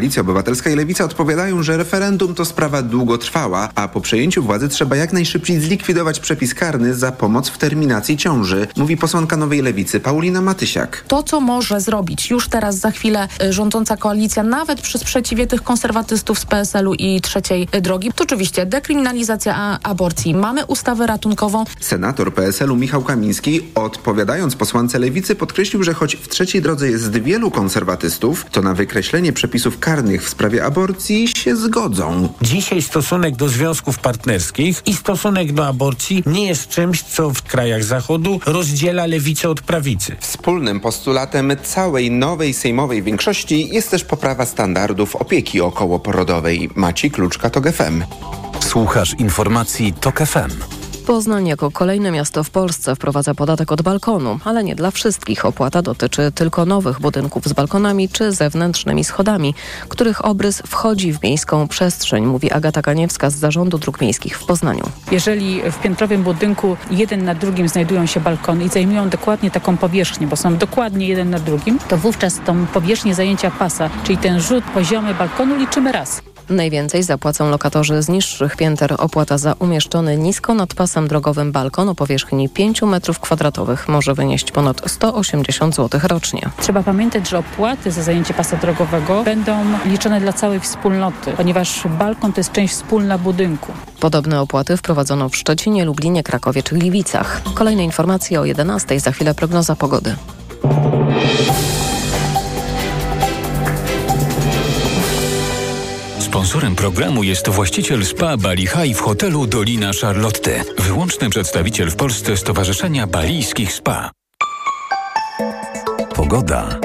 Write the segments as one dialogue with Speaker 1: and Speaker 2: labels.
Speaker 1: Koalicja Obywatelska i Lewica odpowiadają, że referendum to sprawa długotrwała, a po przejęciu władzy trzeba jak najszybciej zlikwidować przepis karny za pomoc w terminacji ciąży, mówi posłanka Nowej Lewicy Paulina Matysiak.
Speaker 2: To, co może zrobić już teraz, za chwilę y, rządząca koalicja, nawet przy sprzeciwie tych konserwatystów z PSL-u i trzeciej drogi, to oczywiście dekryminalizacja aborcji. Mamy ustawę ratunkową.
Speaker 1: Senator PSL-u Michał Kamiński, odpowiadając posłance Lewicy, podkreślił, że choć w trzeciej drodze jest wielu konserwatystów, to na wykreślenie przepisów karnych w sprawie aborcji się zgodzą.
Speaker 3: Dzisiaj stosunek do związków partnerskich i stosunek do aborcji nie jest czymś, co w krajach Zachodu rozdziela lewicę od prawicy.
Speaker 1: Wspólnym postulatem całej nowej sejmowej większości jest też poprawa standardów opieki okołoporodowej. Maci Kluczka, TOG FM.
Speaker 4: Słuchasz informacji TOK FM.
Speaker 5: Poznań jako kolejne miasto w Polsce wprowadza podatek od balkonu, ale nie dla wszystkich. Opłata dotyczy tylko nowych budynków z balkonami czy zewnętrznymi schodami, których obrys wchodzi w miejską przestrzeń, mówi Agata Kaniewska z Zarządu Dróg Miejskich w Poznaniu.
Speaker 6: Jeżeli w piętrowym budynku jeden na drugim znajdują się balkony i zajmują dokładnie taką powierzchnię, bo są dokładnie jeden na drugim, to wówczas tą powierzchnię zajęcia pasa, czyli ten rzut poziomy balkonu liczymy raz.
Speaker 5: Najwięcej zapłacą lokatorzy z niższych pięter. Opłata za umieszczony nisko nad pasem drogowym balkon o powierzchni 5 m2 może wynieść ponad 180 zł rocznie.
Speaker 6: Trzeba pamiętać, że opłaty za zajęcie pasa drogowego będą liczone dla całej wspólnoty, ponieważ balkon to jest część wspólna budynku.
Speaker 5: Podobne opłaty wprowadzono w Szczecinie, Lublinie, Krakowie czy Gliwicach. Kolejne informacje o 11. Za chwilę prognoza pogody.
Speaker 4: Sponsorem programu jest właściciel spa Bali High w hotelu Dolina Charlotte. Wyłączny przedstawiciel w Polsce Stowarzyszenia Balijskich Spa. Pogoda.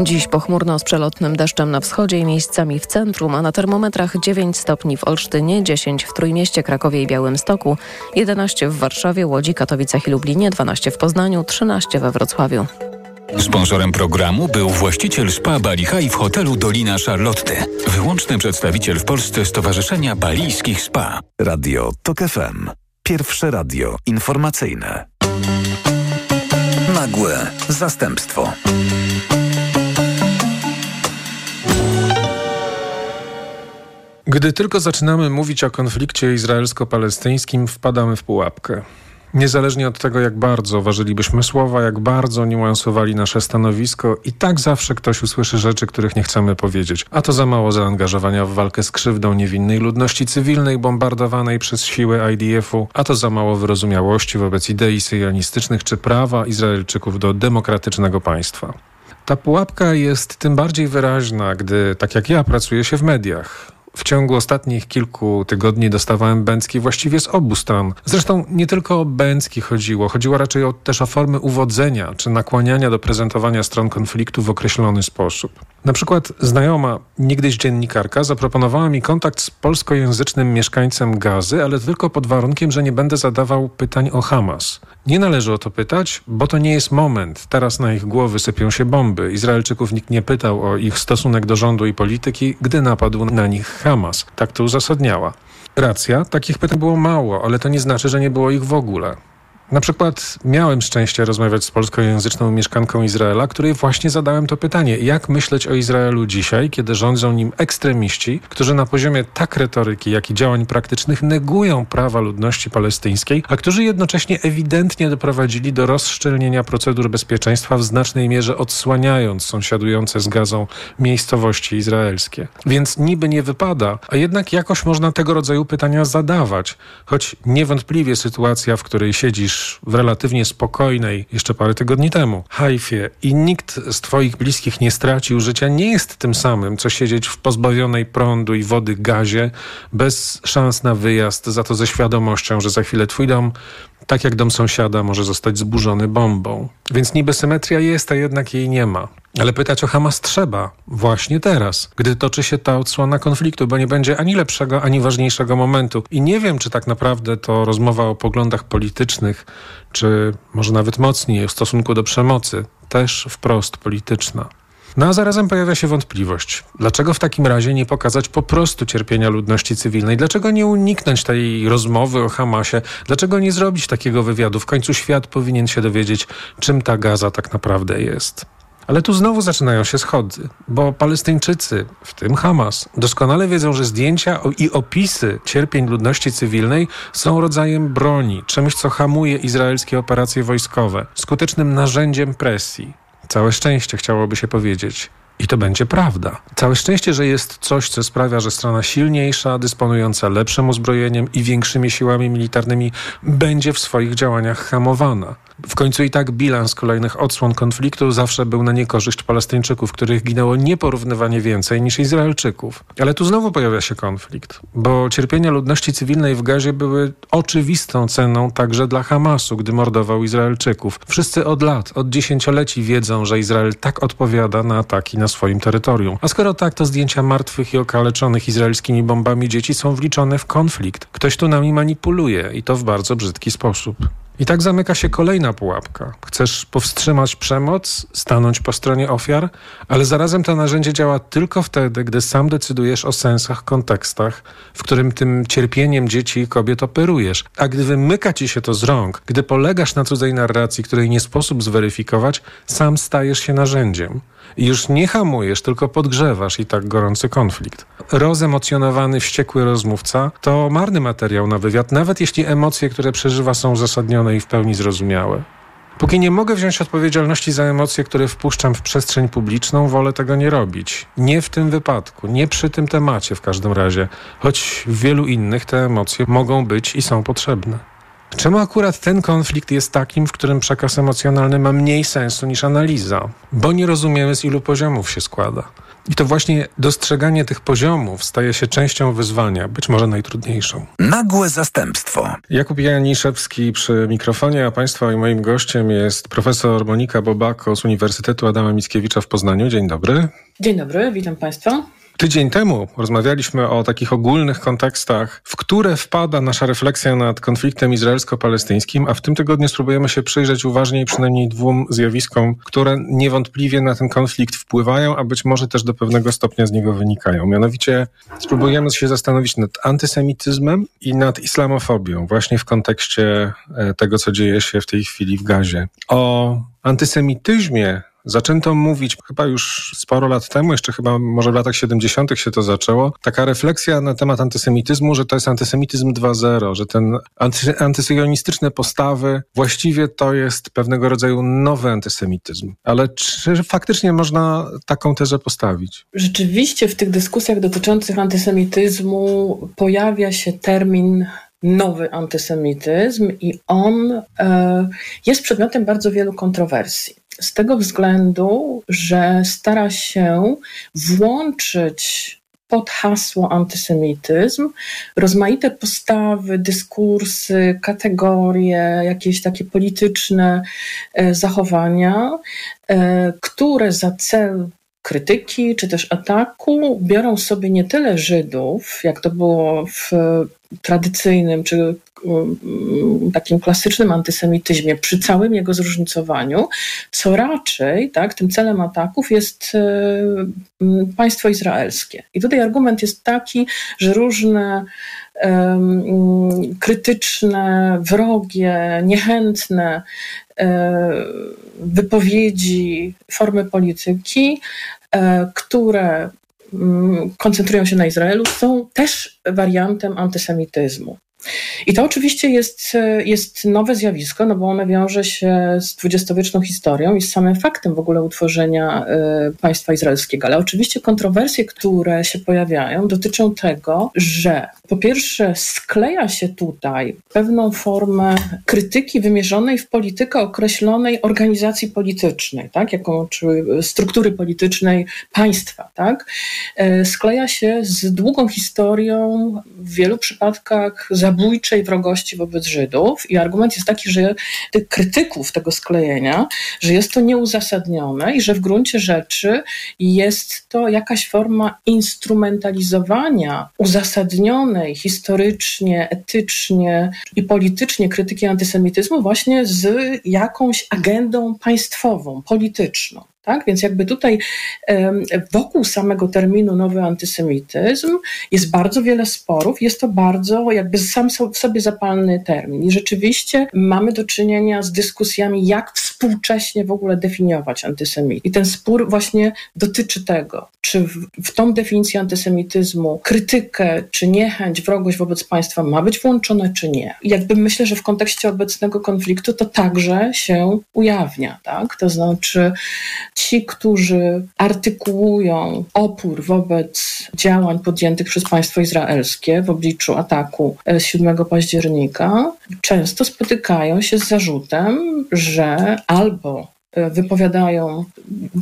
Speaker 5: Dziś pochmurno z przelotnym deszczem na wschodzie i miejscami w centrum, a na termometrach 9 stopni w Olsztynie, 10 w Trójmieście, Krakowie i Białymstoku, 11 w Warszawie, Łodzi, Katowicach i Lublinie, 12 w Poznaniu, 13 we Wrocławiu.
Speaker 4: Sponsorem programu był właściciel spa Bali High w hotelu Dolina Charlotte. Wyłączny przedstawiciel w Polsce Stowarzyszenia Balijskich Spa. Radio TOK FM. Pierwsze radio informacyjne. Nagłe zastępstwo.
Speaker 7: Gdy tylko zaczynamy mówić o konflikcie izraelsko-palestyńskim, wpadamy w pułapkę. Niezależnie od tego, jak bardzo ważylibyśmy słowa, jak bardzo niuansowali nasze stanowisko, i tak zawsze ktoś usłyszy rzeczy, których nie chcemy powiedzieć. A to za mało zaangażowania w walkę z krzywdą niewinnej ludności cywilnej bombardowanej przez siły IDF-u, a to za mało wyrozumiałości wobec idei syjonistycznych czy prawa Izraelczyków do demokratycznego państwa. Ta pułapka jest tym bardziej wyraźna, gdy, tak jak ja, pracuję się w mediach. W ciągu ostatnich kilku tygodni dostawałem bęcki właściwie z obu stron. Zresztą nie tylko o bęcki chodziło, chodziło raczej o, też o formy uwodzenia czy nakłaniania do prezentowania stron konfliktu w określony sposób. Na przykład znajoma, niegdyś dziennikarka, zaproponowała mi kontakt z polskojęzycznym mieszkańcem Gazy, ale tylko pod warunkiem, że nie będę zadawał pytań o Hamas. Nie należy o to pytać, bo to nie jest moment. Teraz na ich głowy sypią się bomby. Izraelczyków nikt nie pytał o ich stosunek do rządu i polityki, gdy napadł na nich Hamas. Tak to uzasadniała. Racja, takich pytań było mało, ale to nie znaczy, że nie było ich w ogóle. Na przykład miałem szczęście rozmawiać z polskojęzyczną mieszkanką Izraela, której właśnie zadałem to pytanie. Jak myśleć o Izraelu dzisiaj, kiedy rządzą nim ekstremiści, którzy na poziomie tak retoryki, jak i działań praktycznych negują prawa ludności palestyńskiej, a którzy jednocześnie ewidentnie doprowadzili do rozszczelnienia procedur bezpieczeństwa w znacznej mierze odsłaniając sąsiadujące z gazą miejscowości izraelskie. Więc niby nie wypada, a jednak jakoś można tego rodzaju pytania zadawać, choć niewątpliwie sytuacja, w której siedzisz w relatywnie spokojnej jeszcze parę tygodni temu. Haifie i nikt z Twoich bliskich nie stracił życia, nie jest tym samym, co siedzieć w pozbawionej prądu i wody gazie, bez szans na wyjazd, za to ze świadomością, że za chwilę Twój dom tak jak dom sąsiada może zostać zburzony bombą. Więc niby symetria jest, a jednak jej nie ma. Ale pytać o Hamas trzeba właśnie teraz, gdy toczy się ta odsłona konfliktu, bo nie będzie ani lepszego, ani ważniejszego momentu. I nie wiem, czy tak naprawdę to rozmowa o poglądach politycznych, czy może nawet mocniej o stosunku do przemocy, też wprost polityczna. No a zarazem pojawia się wątpliwość. Dlaczego w takim razie nie pokazać po prostu cierpienia ludności cywilnej? Dlaczego nie uniknąć tej rozmowy o Hamasie? Dlaczego nie zrobić takiego wywiadu? W końcu świat powinien się dowiedzieć, czym ta gaza tak naprawdę jest. Ale tu znowu zaczynają się schody, bo Palestyńczycy, w tym Hamas, doskonale wiedzą, że zdjęcia i opisy cierpień ludności cywilnej są rodzajem broni, czymś, co hamuje izraelskie operacje wojskowe, skutecznym narzędziem presji. Całe szczęście chciałoby się powiedzieć. I to będzie prawda. Całe szczęście, że jest coś, co sprawia, że strona silniejsza, dysponująca lepszym uzbrojeniem i większymi siłami militarnymi, będzie w swoich działaniach hamowana. W końcu i tak bilans kolejnych odsłon konfliktu zawsze był na niekorzyść Palestyńczyków, których ginęło nieporównywanie więcej niż Izraelczyków. Ale tu znowu pojawia się konflikt, bo cierpienia ludności cywilnej w Gazie były oczywistą ceną także dla Hamasu, gdy mordował Izraelczyków. Wszyscy od lat, od dziesięcioleci wiedzą, że Izrael tak odpowiada na ataki na swoim terytorium. A skoro tak, to zdjęcia martwych i okaleczonych izraelskimi bombami dzieci są wliczone w konflikt. Ktoś tu nami manipuluje i to w bardzo brzydki sposób. I tak zamyka się kolejna pułapka. Chcesz powstrzymać przemoc, stanąć po stronie ofiar, ale zarazem to narzędzie działa tylko wtedy, gdy sam decydujesz o sensach, kontekstach, w którym tym cierpieniem dzieci i kobiet operujesz. A gdy wymyka ci się to z rąk, gdy polegasz na cudzej narracji, której nie sposób zweryfikować, sam stajesz się narzędziem. Już nie hamujesz, tylko podgrzewasz i tak gorący konflikt. Rozemocjonowany, wściekły rozmówca to marny materiał na wywiad, nawet jeśli emocje, które przeżywa, są uzasadnione i w pełni zrozumiałe. Póki nie mogę wziąć odpowiedzialności za emocje, które wpuszczam w przestrzeń publiczną, wolę tego nie robić. Nie w tym wypadku, nie przy tym temacie w każdym razie, choć w wielu innych te emocje mogą być i są potrzebne. Czemu akurat ten konflikt jest takim, w którym przekaz emocjonalny ma mniej sensu niż analiza? Bo nie rozumiemy, z ilu poziomów się składa. I to właśnie dostrzeganie tych poziomów staje się częścią wyzwania, być może najtrudniejszą.
Speaker 4: Nagłe zastępstwo.
Speaker 7: Jakub Janiszewski przy mikrofonie, a Państwa i moim gościem jest profesor Monika Bobako z Uniwersytetu Adama Mickiewicza w Poznaniu. Dzień dobry.
Speaker 8: Dzień dobry, witam Państwa.
Speaker 7: Tydzień temu rozmawialiśmy o takich ogólnych kontekstach, w które wpada nasza refleksja nad konfliktem izraelsko-palestyńskim, a w tym tygodniu spróbujemy się przyjrzeć uważniej przynajmniej dwóm zjawiskom, które niewątpliwie na ten konflikt wpływają, a być może też do pewnego stopnia z niego wynikają. Mianowicie spróbujemy się zastanowić nad antysemityzmem i nad islamofobią, właśnie w kontekście e, tego, co dzieje się w tej chwili w Gazie. O antysemityzmie Zaczęto mówić chyba już sporo lat temu, jeszcze chyba może w latach 70. się to zaczęło, taka refleksja na temat antysemityzmu, że to jest antysemityzm 2.0, że ten anty, postawy właściwie to jest pewnego rodzaju nowy antysemityzm. Ale czy faktycznie można taką tezę postawić?
Speaker 8: Rzeczywiście w tych dyskusjach dotyczących antysemityzmu pojawia się termin nowy antysemityzm i on e, jest przedmiotem bardzo wielu kontrowersji z tego względu, że stara się włączyć pod hasło antysemityzm rozmaite postawy, dyskursy, kategorie, jakieś takie polityczne e, zachowania, e, które za cel krytyki czy też ataku biorą sobie nie tyle Żydów, jak to było w tradycyjnym czy mm, takim klasycznym antysemityzmie, przy całym jego zróżnicowaniu, co raczej tak, tym celem ataków jest e, mm, państwo izraelskie. I tutaj argument jest taki, że różne mm, krytyczne, wrogie, niechętne wypowiedzi, formy polityki, e, które Mm, koncentrują się na Izraelu, są też wariantem antysemityzmu. I to oczywiście jest, jest nowe zjawisko, no bo ono wiąże się z dwudziestowieczną historią i z samym faktem w ogóle utworzenia y, państwa izraelskiego. Ale oczywiście kontrowersje, które się pojawiają, dotyczą tego, że po pierwsze skleja się tutaj pewną formę krytyki wymierzonej w politykę określonej organizacji politycznej, tak, jaką, czy struktury politycznej państwa, tak, y, skleja się z długą historią w wielu przypadkach za zabójczej wrogości wobec Żydów. I argument jest taki, że tych krytyków tego sklejenia, że jest to nieuzasadnione i że w gruncie rzeczy jest to jakaś forma instrumentalizowania uzasadnionej historycznie, etycznie i politycznie krytyki antysemityzmu właśnie z jakąś agendą państwową, polityczną. Tak? Więc jakby tutaj wokół samego terminu nowy antysemityzm jest bardzo wiele sporów, jest to bardzo jakby sam w sobie zapalny termin. I rzeczywiście mamy do czynienia z dyskusjami, jak współcześnie w ogóle definiować antysemityzm. I ten spór właśnie dotyczy tego, czy w, w tą definicję antysemityzmu krytykę, czy niechęć, wrogość wobec państwa ma być włączone, czy nie. I jakby myślę, że w kontekście obecnego konfliktu to także się ujawnia, tak? To znaczy ci, którzy artykułują opór wobec działań podjętych przez państwo izraelskie w obliczu ataku 7 października, często spotykają się z zarzutem, że albo wypowiadają,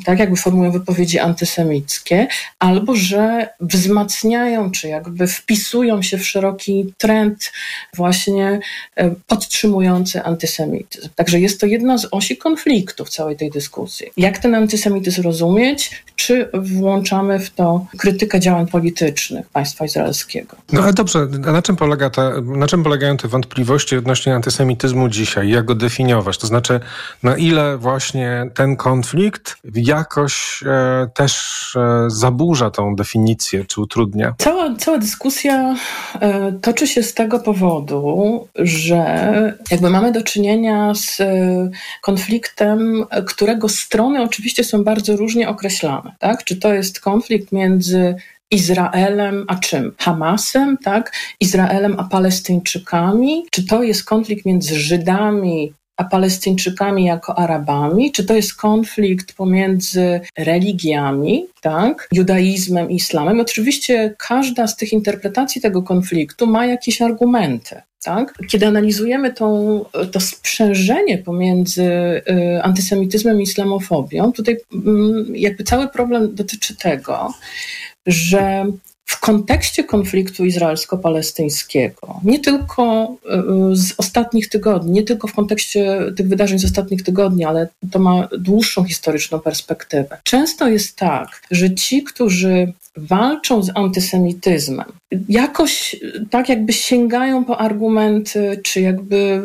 Speaker 8: tak jakby formują wypowiedzi antysemickie, albo że wzmacniają, czy jakby wpisują się w szeroki trend właśnie e, podtrzymujący antysemityzm. Także jest to jedna z osi konfliktu w całej tej dyskusji. Jak ten antysemityzm rozumieć? Czy włączamy w to krytykę działań politycznych państwa izraelskiego?
Speaker 7: No ale dobrze, na czym, polega ta, na czym polegają te wątpliwości odnośnie antysemityzmu dzisiaj? Jak go definiować? To znaczy, na ile właśnie właśnie ten konflikt jakoś e, też e, zaburza tą definicję, czy utrudnia?
Speaker 8: Cała, cała dyskusja e, toczy się z tego powodu, że jakby mamy do czynienia z e, konfliktem, którego strony oczywiście są bardzo różnie określane. Tak? Czy to jest konflikt między Izraelem, a czym? Hamasem, tak? Izraelem, a Palestyńczykami? Czy to jest konflikt między Żydami a Palestyńczykami jako Arabami? Czy to jest konflikt pomiędzy religiami, tak, judaizmem i islamem? Oczywiście każda z tych interpretacji tego konfliktu ma jakieś argumenty. Tak? Kiedy analizujemy tą, to sprzężenie pomiędzy y, antysemityzmem i islamofobią, tutaj y, jakby cały problem dotyczy tego, że w kontekście konfliktu izraelsko-palestyńskiego, nie tylko y, z ostatnich tygodni, nie tylko w kontekście tych wydarzeń z ostatnich tygodni, ale to ma dłuższą historyczną perspektywę. Często jest tak, że ci, którzy walczą z antysemityzmem, jakoś tak jakby sięgają po argumenty, czy jakby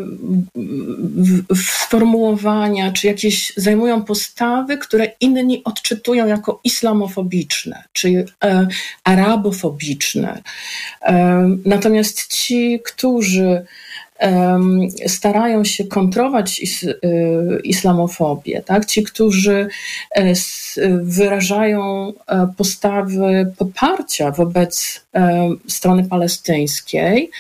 Speaker 8: sformułowania, czy jakieś zajmują postawy, które inni odczytują jako islamofobiczne, czy e, arabofobiczne. E, natomiast ci, którzy starają się kontrować is, y, islamofobię, tak? Ci, którzy e, wyrażają e, postawy poparcia wobec strony palestyńskiej,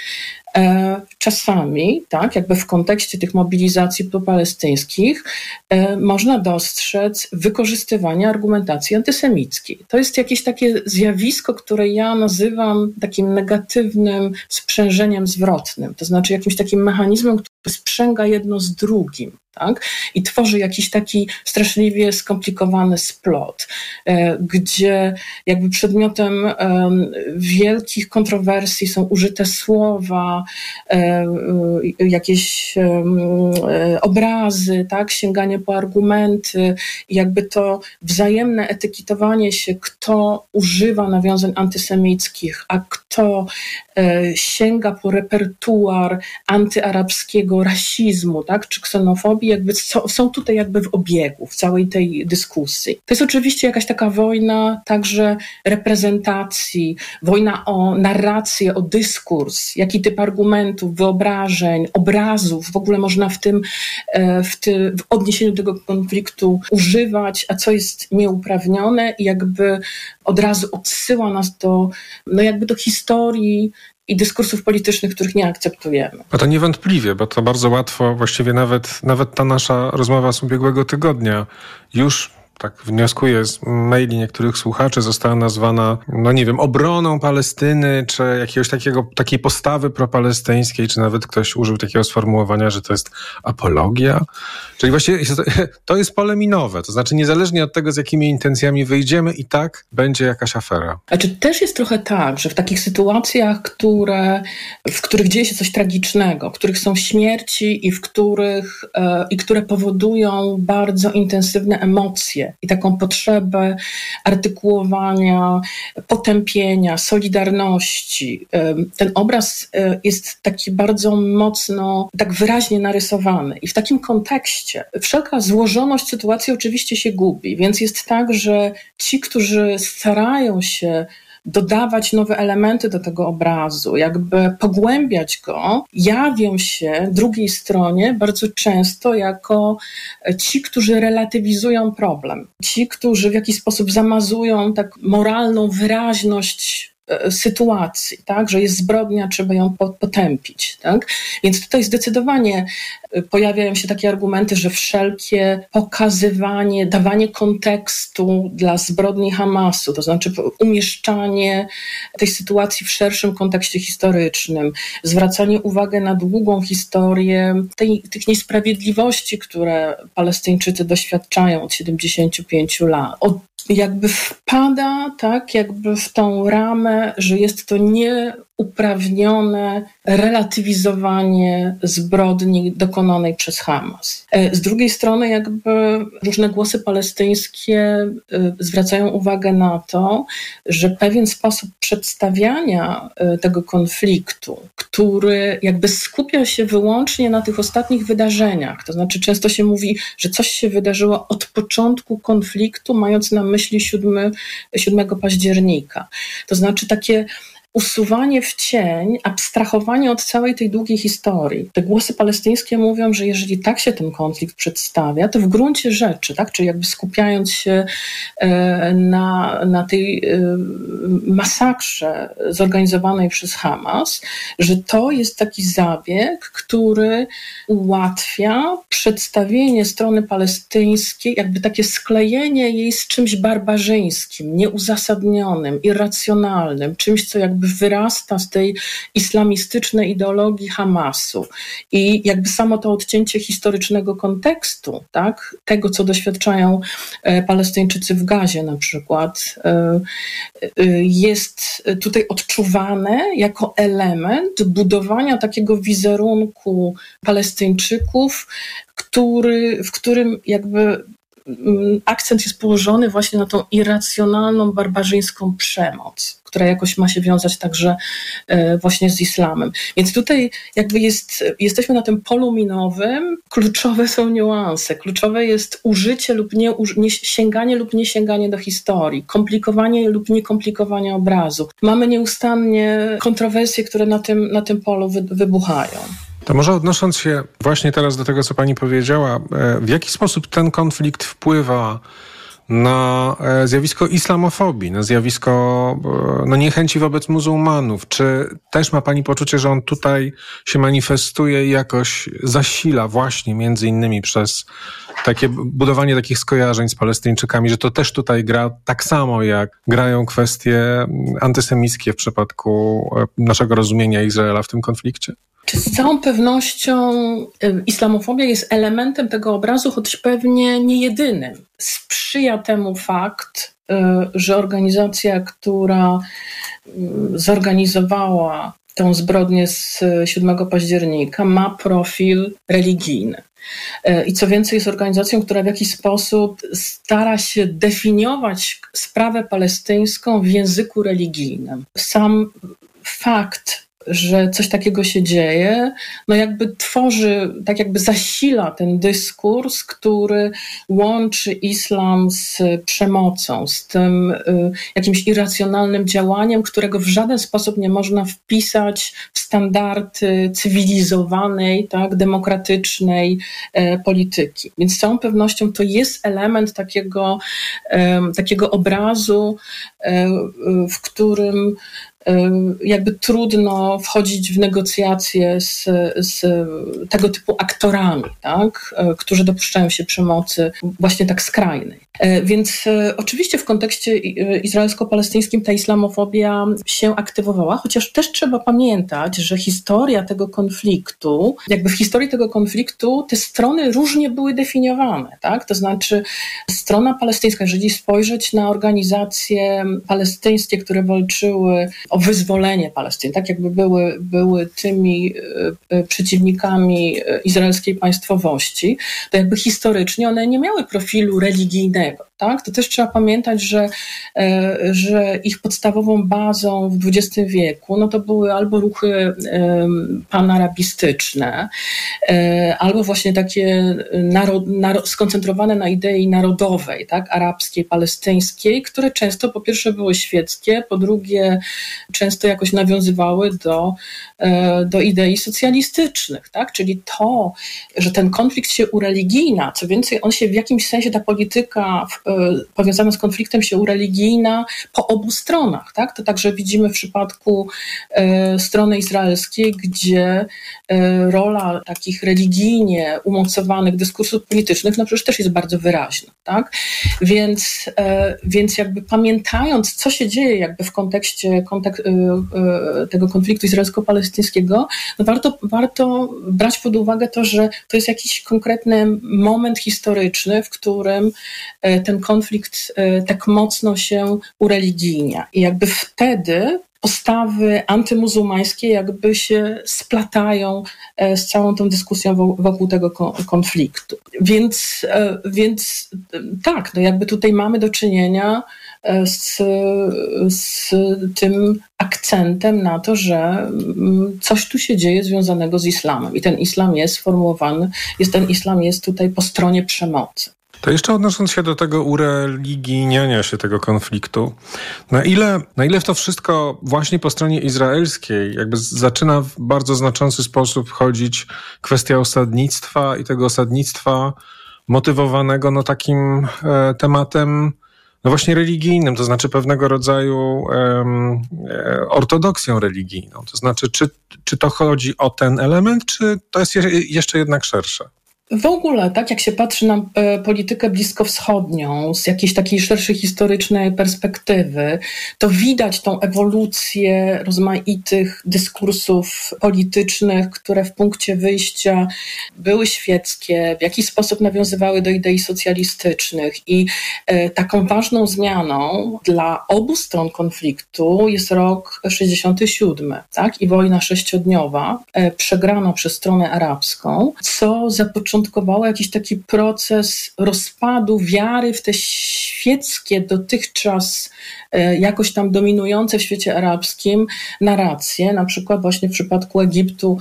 Speaker 8: czasami, tak, jakby w kontekście tych mobilizacji popalestyńskich, e, można dostrzec wykorzystywanie argumentacji antysemickiej. To jest jakieś takie zjawisko, które ja nazywam takim negatywnym sprzężeniem zwrotnym, to znaczy jakimś takim mechanizmem, który sprzęga jedno z drugim tak? I tworzy jakiś taki straszliwie skomplikowany splot, e, gdzie jakby przedmiotem wielkich kontrowersji są użyte słowa, e, jakieś obrazy, tak? Sięganie po argumenty, jakby to wzajemne etykietowanie się, kto używa nawiązań antysemickich, a kto e, sięga po repertuar antyarabskiego rasizmu, tak? Czy ksenofobii, jakby są tutaj jakby w obiegu, w całej tej dyskusji. To jest oczywiście jakaś taka wojna także reprezentacji, wojna o narrację, o dyskurs, jaki typ argumentów, wyobrażeń, obrazów w ogóle można w tym, e, w, tym, w odniesieniu do tego konfliktu używać, a co jest nieuprawnione i jakby od razu odsyła nas do, no jakby do historii i dyskursów politycznych, których nie akceptujemy.
Speaker 7: A to niewątpliwie, bo to bardzo łatwo, właściwie nawet, nawet ta nasza rozmowa z ubiegłego tygodnia już tak wnioskuję z maili niektórych słuchaczy, została nazwana, no nie wiem, obroną Palestyny, czy jakiegoś takiego, takiej postawy propalestyńskiej, czy nawet ktoś użył takiego sformułowania, że to jest apologia. Czyli właściwie to jest pole minowe, to znaczy niezależnie od tego, z jakimi intencjami wyjdziemy, i tak będzie jakaś afera.
Speaker 8: Znaczy też jest trochę tak, że w takich sytuacjach, które, w których dzieje się coś tragicznego, w których są śmierci i w których, e, i które powodują bardzo intensywne emocje, i taką potrzebę artykułowania, potępienia, solidarności. Ten obraz e, jest taki bardzo mocno, tak wyraźnie narysowany. I w takim kontekście wszelka złożoność sytuacji oczywiście się gubi, więc jest tak, że ci, którzy starają się dodawać nowe elementy do tego obrazu, jakby pogłębiać go, jawią się drugiej stronie bardzo często jako ci, którzy relatywizują problem. Ci, którzy w jakiś sposób zamazują tak moralną wyraźność E, sytuacji, tak, że jest zbrodnia, trzeba ją potępić. Tak? Więc tutaj zdecydowanie e, pojawiają się takie argumenty, że wszelkie pokazywanie, dawanie kontekstu dla zbrodni Hamasu, to znaczy umieszczanie tej sytuacji w szerszym kontekście historycznym, zwracanie uwagi na długą historię tej, tych niesprawiedliwości, które Palestyńczycy doświadczają od 75 lat, od jakby wpada tak jakby w tą ramę, że jest to nie uprawnione relatywizowanie zbrodni dokonanej przez Hamas. E, z drugiej strony, jakby różne głosy palestyńskie e, zwracają uwagę na to, że pewien sposób przedstawiania e, tego konfliktu, który jakby skupia się wyłącznie na tych ostatnich wydarzeniach, to znaczy często się mówi, że coś się wydarzyło od początku konfliktu, mając na myśli 7, 7 października. To znaczy takie usuwanie w cień, abstrahowanie od całej tej długiej historii. Te głosy palestyńskie mówią, że jeżeli tak się ten konflikt przedstawia, to w gruncie rzeczy, tak, czyli jakby skupiając się e, na, na tej e, masakrze zorganizowanej przez Hamas, że to jest taki zabieg, który ułatwia przedstawienie strony palestyńskiej, jakby takie sklejenie jej z czymś barbarzyńskim, nieuzasadnionym, irracjonalnym, czymś, co jakby wyrasta z tej islamistycznej ideologii Hamasu. I jakby samo to odcięcie historycznego kontekstu, tak, tego, co doświadczają e, Palestyńczycy w Gazie na przykład, e, e, jest tutaj odczuwane jako element budowania takiego wizerunku Palestyńczyków, który, w którym jakby akcent jest położony właśnie na tą irracjonalną, barbarzyńską przemoc która jakoś ma się wiązać także e, właśnie z islamem. Więc tutaj jakby jest, jesteśmy na tym polu minowym, kluczowe są niuanse, kluczowe jest użycie lub nie, nie sięganie lub nie sięganie do historii, komplikowanie lub niekomplikowanie obrazu. Mamy nieustannie kontrowersje, które na tym, na tym polu wy, wybuchają.
Speaker 7: To może odnosząc się właśnie teraz do tego, co pani powiedziała, e, w jaki sposób ten konflikt wpływa na e, zjawisko islamofobii, na zjawisko e, no, niechęci wobec muzułmanów. Czy też ma Pani poczucie, że on tutaj się manifestuje i jakoś zasila właśnie między innymi przez takie budowanie takich skojarzeń z Palestyńczykami, że to też tutaj gra tak samo, jak grają kwestie antysemickie w przypadku naszego rozumienia Izraela w tym konflikcie?
Speaker 8: Czy z całą pewnością y, islamofobia jest elementem tego obrazu, choć pewnie nie jedynym. Sprzyja temu fakt, y, że organizacja, która y, zorganizowała tę zbrodnię z 7 października, ma profil religijny. I co więcej, jest organizacją, która w jakiś sposób stara się definiować sprawę palestyńską w języku religijnym. Sam fakt że coś takiego się dzieje, no jakby tworzy, tak jakby zasila ten dyskurs, który łączy islam z przemocą, z tym y, jakimś irracjonalnym działaniem, którego w żaden sposób nie można wpisać w standardy cywilizowanej, tak, demokratycznej e, polityki. Więc z całą pewnością to jest element takiego, takiego obrazu, e, w którym jakby trudno wchodzić w negocjacje z, z tego typu aktorami, tak, e, którzy dopuszczają się przemocy właśnie tak skrajnej. E, więc oczywiście w kontekście izraelsko-palestyńskim ta islamofobia się aktywowała, chociaż też trzeba pamiętać, że historia tego konfliktu, jakby w historii tego konfliktu te strony różnie były definiowane, tak? To znaczy strona palestyńska, jeżeli spojrzeć na organizacje palestyńskie, które walczyły o o wyzwolenie Palestyny, tak jakby były, były tymi przeciwnikami izraelskiej państwowości, to jakby historycznie one nie miały profilu religijnego. Tak? To też trzeba pamiętać, że, że ich podstawową bazą w XX wieku no to były albo ruchy panarabistyczne, albo właśnie takie skoncentrowane na idei narodowej, tak? arabskiej, palestyńskiej, które często po pierwsze były świeckie, po drugie często jakoś nawiązywały do, e, do idei socjalistycznych, tak? Czyli to, że ten konflikt się ureligijna, co więcej, on się w jakimś sensie, ta polityka e, powiązana z konfliktem się ureligijna po obu stronach, tak? To także widzimy w przypadku e, strony izraelskiej, gdzie rola takich religijnie umocowanych dyskursów politycznych, no przecież też jest bardzo wyraźna, tak? Więc, więc jakby pamiętając, co się dzieje jakby w kontekście kontek tego konfliktu izraelsko-palestyńskiego, no warto, warto brać pod uwagę to, że to jest jakiś konkretny moment historyczny, w którym ten konflikt tak mocno się ureligijnia. I jakby wtedy postawy antymuzułmańskie jakby się splatają z całą tą dyskusją wokół tego konfliktu. Więc, więc tak, no jakby tutaj mamy do czynienia z, z tym akcentem na to, że mm, coś tu się dzieje związanego z islamem i ten islam jest sformułowany, jest, ten islam jest tutaj po stronie przemocy.
Speaker 7: To jeszcze odnosząc się do tego ureligijniania się tego konfliktu, na ile, na ile w to wszystko właśnie po stronie izraelskiej jakby zaczyna w bardzo znaczący sposób wchodzić kwestia osadnictwa i tego osadnictwa motywowanego no takim e, tematem no właśnie religijnym, to znaczy pewnego rodzaju um, ortodoksją religijną. To znaczy, czy, czy to chodzi o ten element, czy to jest jeszcze jednak szersze?
Speaker 8: W ogóle, tak jak się patrzy na e, politykę bliskowschodnią z jakiejś takiej szerszej historycznej perspektywy, to widać tą ewolucję rozmaitych dyskursów politycznych, które w punkcie wyjścia były świeckie, w jakiś sposób nawiązywały do idei socjalistycznych. I e, taką ważną zmianą dla obu stron konfliktu jest rok 67, tak? I wojna sześciodniowa, e, przegrana przez stronę arabską, co zapoczątkowało zapoczątkowało jakiś taki proces rozpadu wiary w te świeckie dotychczas jakoś tam dominujące w świecie arabskim narracje. Na przykład właśnie w przypadku Egiptu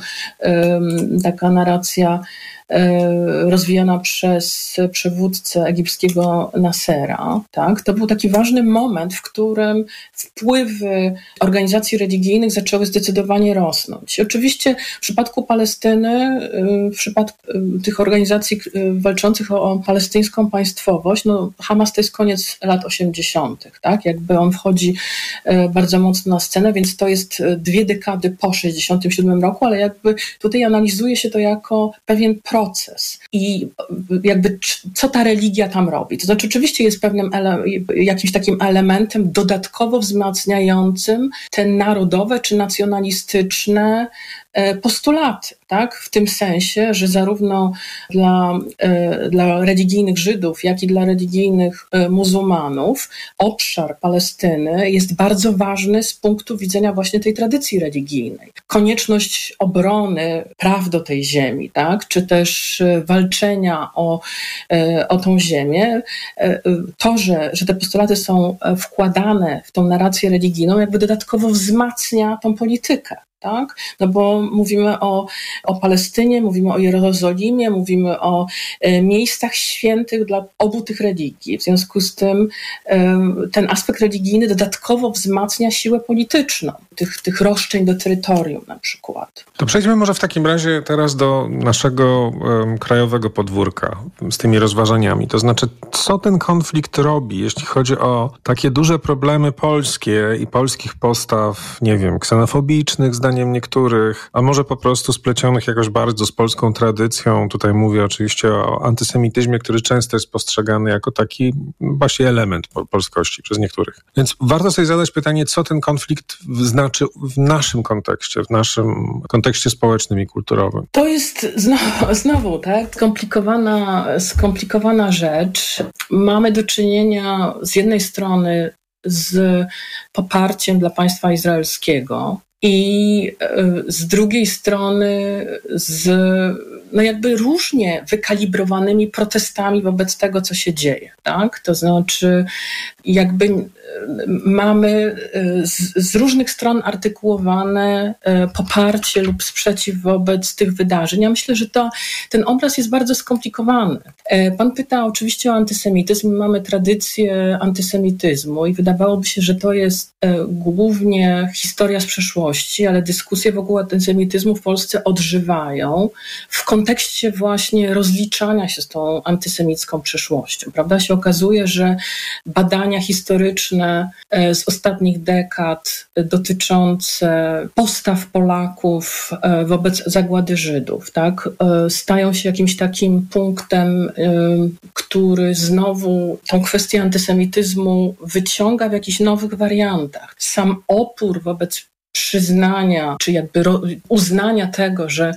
Speaker 8: taka narracja E, rozwijana przez przywódcę egipskiego Nasera. Tak? To był taki ważny moment, w którym wpływy organizacji religijnych zaczęły zdecydowanie rosnąć. Oczywiście w przypadku Palestyny, e, w przypadku e, tych organizacji walczących o palestyńską państwowość, no Hamas to jest koniec lat 80., tak? Jakby on wchodzi bardzo mocno na scenę, więc to jest dwie dekady po 67 roku, ale jakby tutaj analizuje się to jako pewien proces i jakby co ta religia tam robi. To znaczy oczywiście jest pewnym jakimś takim elementem dodatkowo wzmacniającym te narodowe czy nacjonalistyczne E, postulaty, tak? W tym sensie, że zarówno dla, e, dla religijnych Żydów, jak i dla religijnych e, muzułmanów obszar Palestyny jest bardzo ważny z punktu widzenia właśnie tej tradycji religijnej. Konieczność obrony praw do tej ziemi, tak? Czy też walczenia o, o tą ziemię, to, że, że te postulaty są wkładane w tą narrację religijną, jakby dodatkowo wzmacnia tą politykę tak? No bo mówimy o, o Palestynie, mówimy o Jerozolimie, mówimy o e, miejscach świętych dla obu tych religii. W związku z tym ten aspekt religijny dodatkowo wzmacnia siłę polityczną tych, tych roszczeń do terytorium na przykład.
Speaker 7: To przejdźmy może w takim razie teraz do naszego krajowego podwórka z tymi rozważaniami. To znaczy, co ten konflikt robi, jeśli chodzi o takie duże problemy polskie i polskich postaw, nie wiem, ksenofobicznych, zdaniem niektórych, a może po prostu splecionych jakoś bardzo z polską tradycją. Tutaj mówię oczywiście o antysemityzmie, który często jest postrzegany jako taki właśnie element polskości przez niektórych. Więc warto sobie zadać pytanie, co ten konflikt znaczy w naszym kontekście, w naszym kontekście społecznym i kulturowym.
Speaker 8: To jest znowu, znowu tak, skomplikowana, skomplikowana rzecz. Mamy do czynienia z jednej strony z poparciem dla państwa izraelskiego i z drugiej strony z no jakby różnie wykalibrowanymi protestami wobec tego, co się dzieje. Tak? To znaczy, jakby mamy z, z, różnych stron artykułowane poparcie lub sprzeciw wobec tych wydarzeń. Ja myślę, że to, ten obraz jest bardzo skomplikowany. Pan pyta oczywiście o antysemityzm. Mamy tradycję antysemityzmu i wydawałoby się, że to jest głównie historia z przeszłości, ale dyskusje wokół antysemityzmu w Polsce odżywają w kontekście właśnie rozliczania się z tą antysemicką przeszłością. Prawda? Się okazuje, że badania historyczne e, z ostatnich dekad dotyczące postaw Polaków e, wobec zagłady Żydów, tak, e, stają się jakimś takim punktem, który znowu tą kwestię antysemityzmu wyciąga w jakichś nowych wariantach. Sam opór wobec przyznania, czy jakby uznania tego, że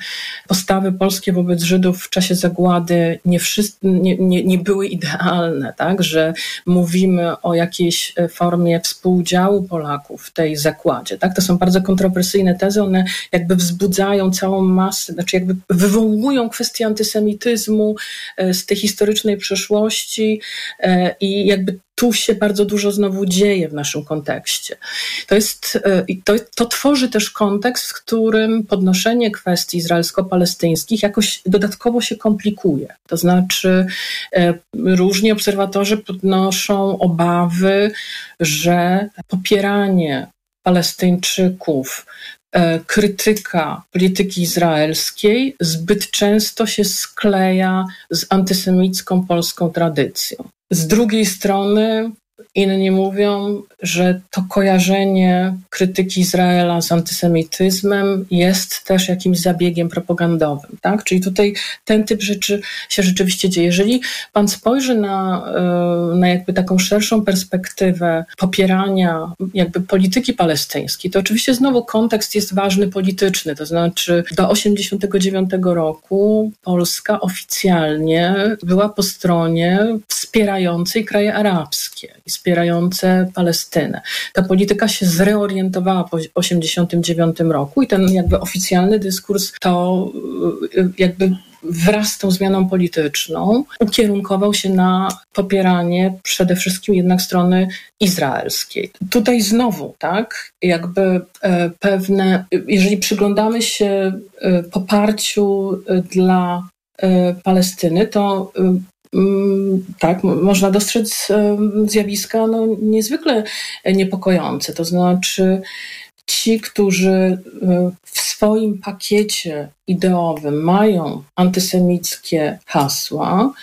Speaker 8: postawy polskie wobec Żydów w czasie zagłady nie, wszyscy, nie, nie, nie były idealne, tak? że mówimy o jakiejś e, formie współudziału Polaków w tej zakładzie. Tak? To są bardzo kontrowersyjne tezy, one jakby wzbudzają całą masę, znaczy jakby wywołują kwestię antysemityzmu e, z tej historycznej przeszłości e, i jakby tu się bardzo dużo znowu dzieje w naszym kontekście. To, jest, e, to, to tworzy też kontekst, w którym podnoszenie kwestii izraelsko-palestyńskich jakoś dodatkowo się komplikuje. To znaczy, e, różni obserwatorzy podnoszą obawy, że popieranie Palestyńczyków e, krytyka polityki izraelskiej zbyt często się skleja z antysemicką polską tradycją. Z drugiej strony inni mówią, że to kojarzenie krytyki Izraela z antysemityzmem jest też jakimś zabiegiem propagandowym. Tak? Czyli tutaj ten typ rzeczy się rzeczywiście dzieje. Jeżeli pan spojrzy na, e, na jakby taką szerszą perspektywę popierania jakby polityki palestyńskiej, to oczywiście znowu kontekst jest ważny polityczny. To znaczy do 1989 roku Polska oficjalnie była po stronie wspierającej kraje arabskie wspierające Palestynę. Ta polityka się zreorientowała po 1989 roku i ten jakby oficjalny dyskurs to y, jakby wraz z tą zmianą polityczną ukierunkował się na popieranie przede wszystkim jednak strony izraelskiej. Tutaj znowu, tak, jakby e, pewne, jeżeli przyglądamy się e, poparciu e, dla Palestyny, to tak, można dostrzec zjawiska no, niezwykle niepokojące. To znaczy, ci, którzy e, w swoim pakiecie ideowym mają antysemickie hasła,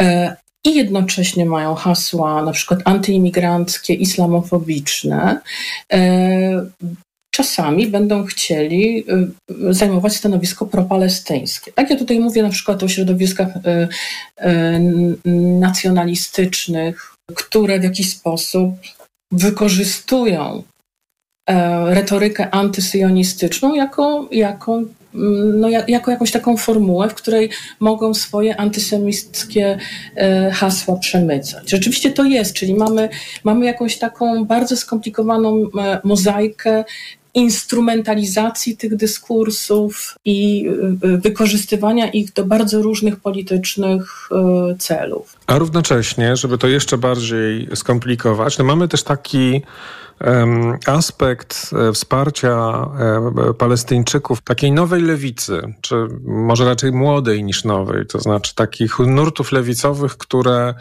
Speaker 8: e, i jednocześnie mają hasła na przykład antyimigranckie, islamofobiczne, e, czasami będą chcieli y, zajmować stanowisko propalestyńskie. Tak, ja tutaj mówię na przykład o środowiskach y, y, nacjonalistycznych, które w jakiś sposób wykorzystują e, retorykę antysyjonistyczną jako, jako, mm, no, jako jakąś taką formułę, w której mogą swoje antysemickie e, hasła przemycać. Rzeczywiście to jest, czyli mamy, mamy jakąś taką bardzo skomplikowaną e, mozaikę instrumentalizacji tych dyskursów i y, y, wykorzystywania ich do bardzo różnych politycznych y, celów.
Speaker 7: A równocześnie, żeby to jeszcze bardziej skomplikować, no mamy też taki aspekt e, wsparcia e, Palestyńczyków, takiej nowej lewicy, czy może raczej młodej niż nowej, to znaczy takich nurtów lewicowych, które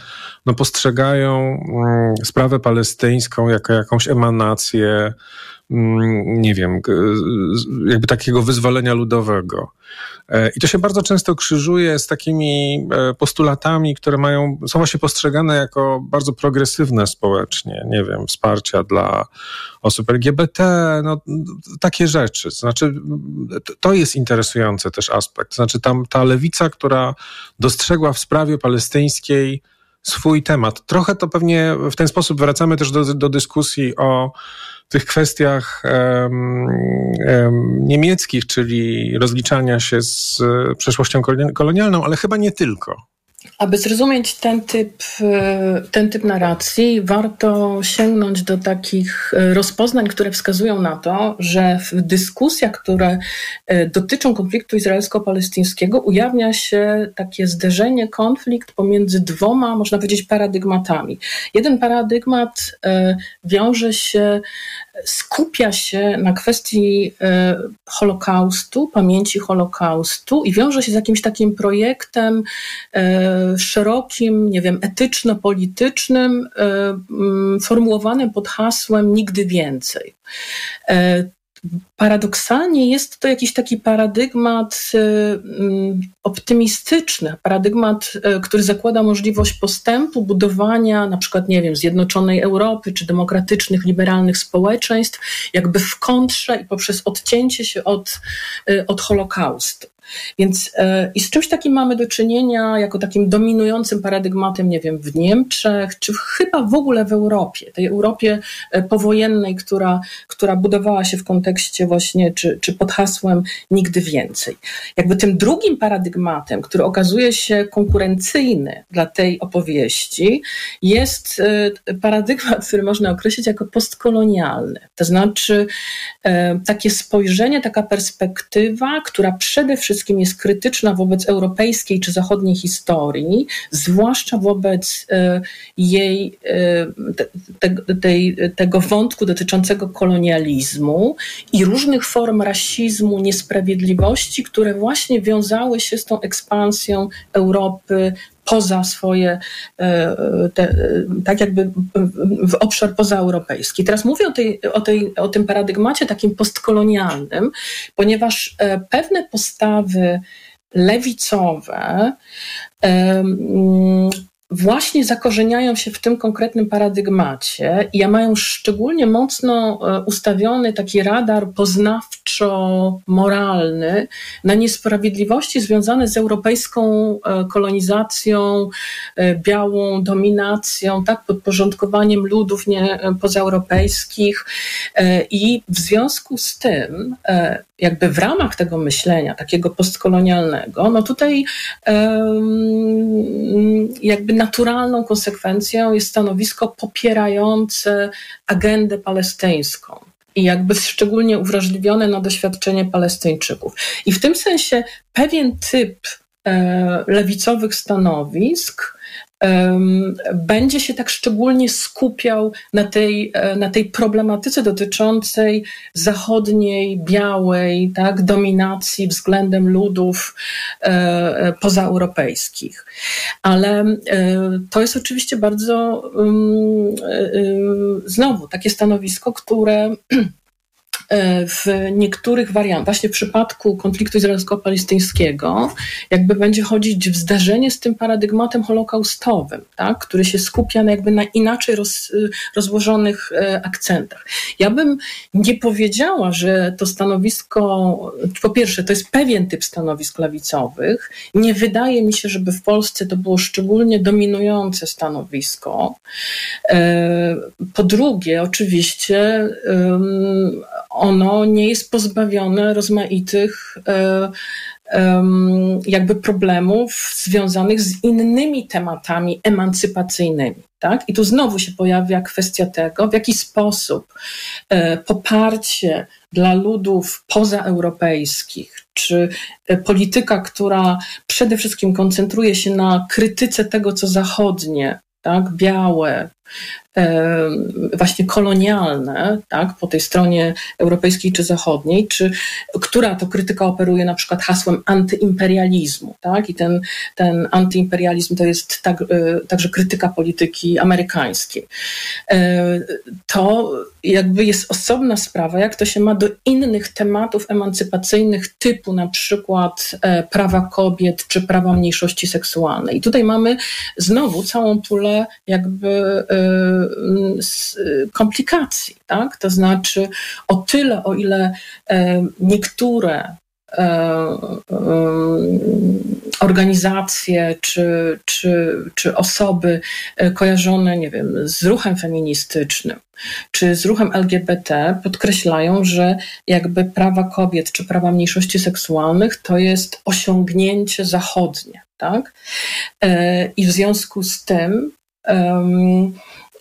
Speaker 7: no, postrzegają mm, sprawę palestyńską jako jakąś emanację nie wiem, jakby takiego wyzwolenia ludowego. E, I to się bardzo często krzyżuje z takimi e, postulatami, które mają, są właśnie postrzegane jako bardzo progresywne społecznie. Nie wiem, wsparcia dla osób LGBT, no, takie rzeczy. Znaczy, to jest interesujący też aspekt. Znaczy, tam ta lewica, która dostrzegła w sprawie palestyńskiej swój temat. Trochę to pewnie w ten sposób wracamy też do, do dyskusji o tych kwestiach um, um, niemieckich, czyli rozliczania się z przeszłością kolonialną, ale chyba nie tylko.
Speaker 8: Aby zrozumieć ten typ, e, ten typ narracji, warto sięgnąć do takich e, rozpoznań, które wskazują na to, że w dyskusjach, które e, dotyczą konfliktu izraelsko-palestyńskiego, ujawnia się takie zderzenie, konflikt pomiędzy dwoma, można powiedzieć, paradygmatami. Jeden paradygmat wiąże się skupia się na kwestii e, Holokaustu, pamięci Holokaustu i wiąże się z jakimś takim projektem e, szerokim, nie wiem, etyczno-politycznym, e, formułowanym pod hasłem nigdy więcej. Paradoksalnie jest to jakiś taki paradygmat y, mm, optymistyczny, paradygmat, y, który zakłada możliwość postępu, budowania na przykład, nie wiem, zjednoczonej Europy czy demokratycznych, liberalnych społeczeństw, jakby w kontrze i poprzez odcięcie się od, y, od Holokaustu. Więc e, i z czymś takim mamy do czynienia jako takim dominującym paradygmatem, nie wiem, w Niemczech, czy chyba w ogóle w Europie, tej Europie e, powojennej, która, która budowała się w kontekście właśnie, czy, czy pod hasłem nigdy więcej. Jakby tym drugim paradygmatem, który okazuje się konkurencyjny dla tej opowieści, jest e, paradygmat, który można określić jako postkolonialny. To znaczy takie spojrzenie, taka perspektywa, która przede wszystkim wszystkim jest krytyczna wobec europejskiej czy zachodniej historii, zwłaszcza wobec e, jej, e, te, tej, tego wątku dotyczącego kolonializmu i różnych form rasizmu, niesprawiedliwości, które właśnie wiązały się z tą ekspansją Europy poza swoje, e, te, tak jakby w obszar pozaeuropejski. Teraz mówię o, tej, o, tej, o tym paradygmacie takim postkolonialnym, ponieważ e, pewne postawy lewicowe właśnie zakorzeniają się w tym konkretnym paradygmacie i mają szczególnie mocno e, ustawiony taki radar poznawczo-moralny na niesprawiedliwości związane z europejską e, kolonizacją, e, białą dominacją, tak, podporządkowaniem ludów nie, pozaeuropejskich i w związku z tym jakby w ramach tego myślenia, takiego postkolonialnego, no tutaj jakby naturalną konsekwencją jest stanowisko popierające agendę palestyńską i jakby szczególnie uwrażliwione na doświadczenie Palestyńczyków. I w tym sensie pewien typ e, lewicowych stanowisk będzie się tak szczególnie skupiał na tej, e, na tej problematyce dotyczącej zachodniej, białej tak, dominacji względem ludów e, e, pozaeuropejskich. Ale to jest oczywiście bardzo znowu takie stanowisko, które w niektórych wariantach, właśnie w przypadku konfliktu izraelsko-palestyńskiego, jakby będzie chodzić w zdarzenie z tym paradygmatem holokaustowym, tak, który się skupia na jakby na inaczej roz, rozłożonych e, akcentach. Ja bym nie powiedziała, że to stanowisko, po pierwsze, to jest pewien typ stanowisk lewicowych. Nie wydaje mi się, żeby w Polsce to było szczególnie dominujące stanowisko. E, po drugie, oczywiście, ono nie jest pozbawione rozmaitych e, jakby problemów związanych z innymi tematami emancypacyjnymi. Tak? I tu znowu się pojawia kwestia tego, w jaki sposób e, poparcie dla ludów pozaeuropejskich, czy e, polityka, która przede wszystkim koncentruje się na krytyce tego, co zachodnie, tak, białe, właśnie kolonialne, tak, po tej stronie europejskiej czy zachodniej, czy która to krytyka operuje na przykład hasłem antyimperializmu, tak, i ten, ten antyimperializm to jest tak, e, także krytyka polityki amerykańskiej. E, to jakby jest osobna sprawa, jak to się ma do innych tematów emancypacyjnych typu na przykład e, prawa kobiet czy prawa mniejszości seksualnej. I tutaj mamy znowu całą pulę jakby komplikacji. Tak? To znaczy, o tyle, o ile niektóre organizacje czy, czy, czy osoby kojarzone, nie wiem, z ruchem feministycznym czy z ruchem LGBT podkreślają, że jakby prawa kobiet czy prawa mniejszości seksualnych to jest osiągnięcie zachodnie. Tak? I w związku z tym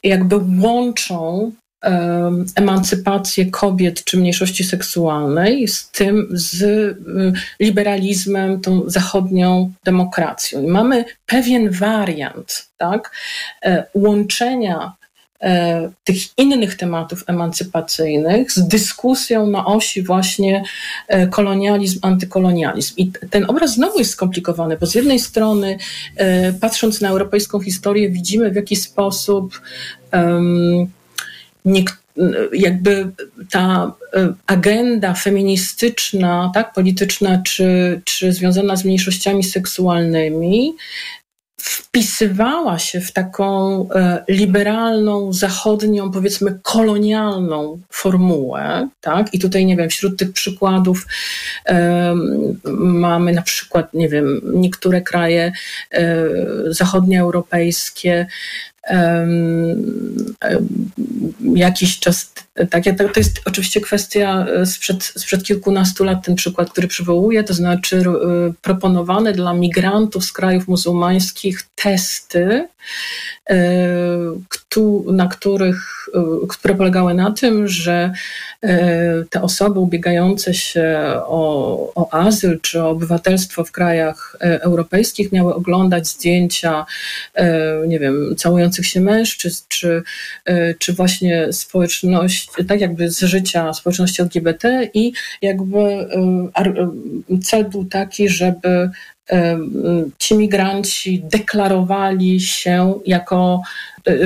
Speaker 8: jakby łączą emancypację kobiet czy mniejszości seksualnej z tym, z y, liberalizmem, tą zachodnią demokracją. Mamy pewien wariant tak, e, łączenia tych innych tematów emancypacyjnych z dyskusją na osi właśnie e, kolonializm, antykolonializm. I ten obraz znowu jest skomplikowany, bo z jednej strony, patrząc na europejską historię, widzimy w jaki sposób um, jakby ta e, agenda feministyczna, tak, polityczna, czy, czy związana z mniejszościami seksualnymi, wpisywała się w taką e, liberalną, zachodnią, powiedzmy kolonialną formułę, tak? I tutaj, nie wiem, wśród tych przykładów mamy na przykład, nie wiem, niektóre kraje e, zachodnioeuropejskie jakiś czas, tak, to jest oczywiście kwestia e, sprzed, sprzed kilkunastu lat, ten przykład, który przywołuję, to znaczy e, proponowane dla migrantów z krajów muzułmańskich testy, e, na których, które polegały na tym, że te osoby ubiegające się o, o azyl czy o obywatelstwo w krajach europejskich miały oglądać zdjęcia, nie wiem, całujących się mężczyzn, czy, czy właśnie społeczność, tak jakby z życia społeczności LGBT i jakby cel był taki, żeby ci migranci deklarowali się jako,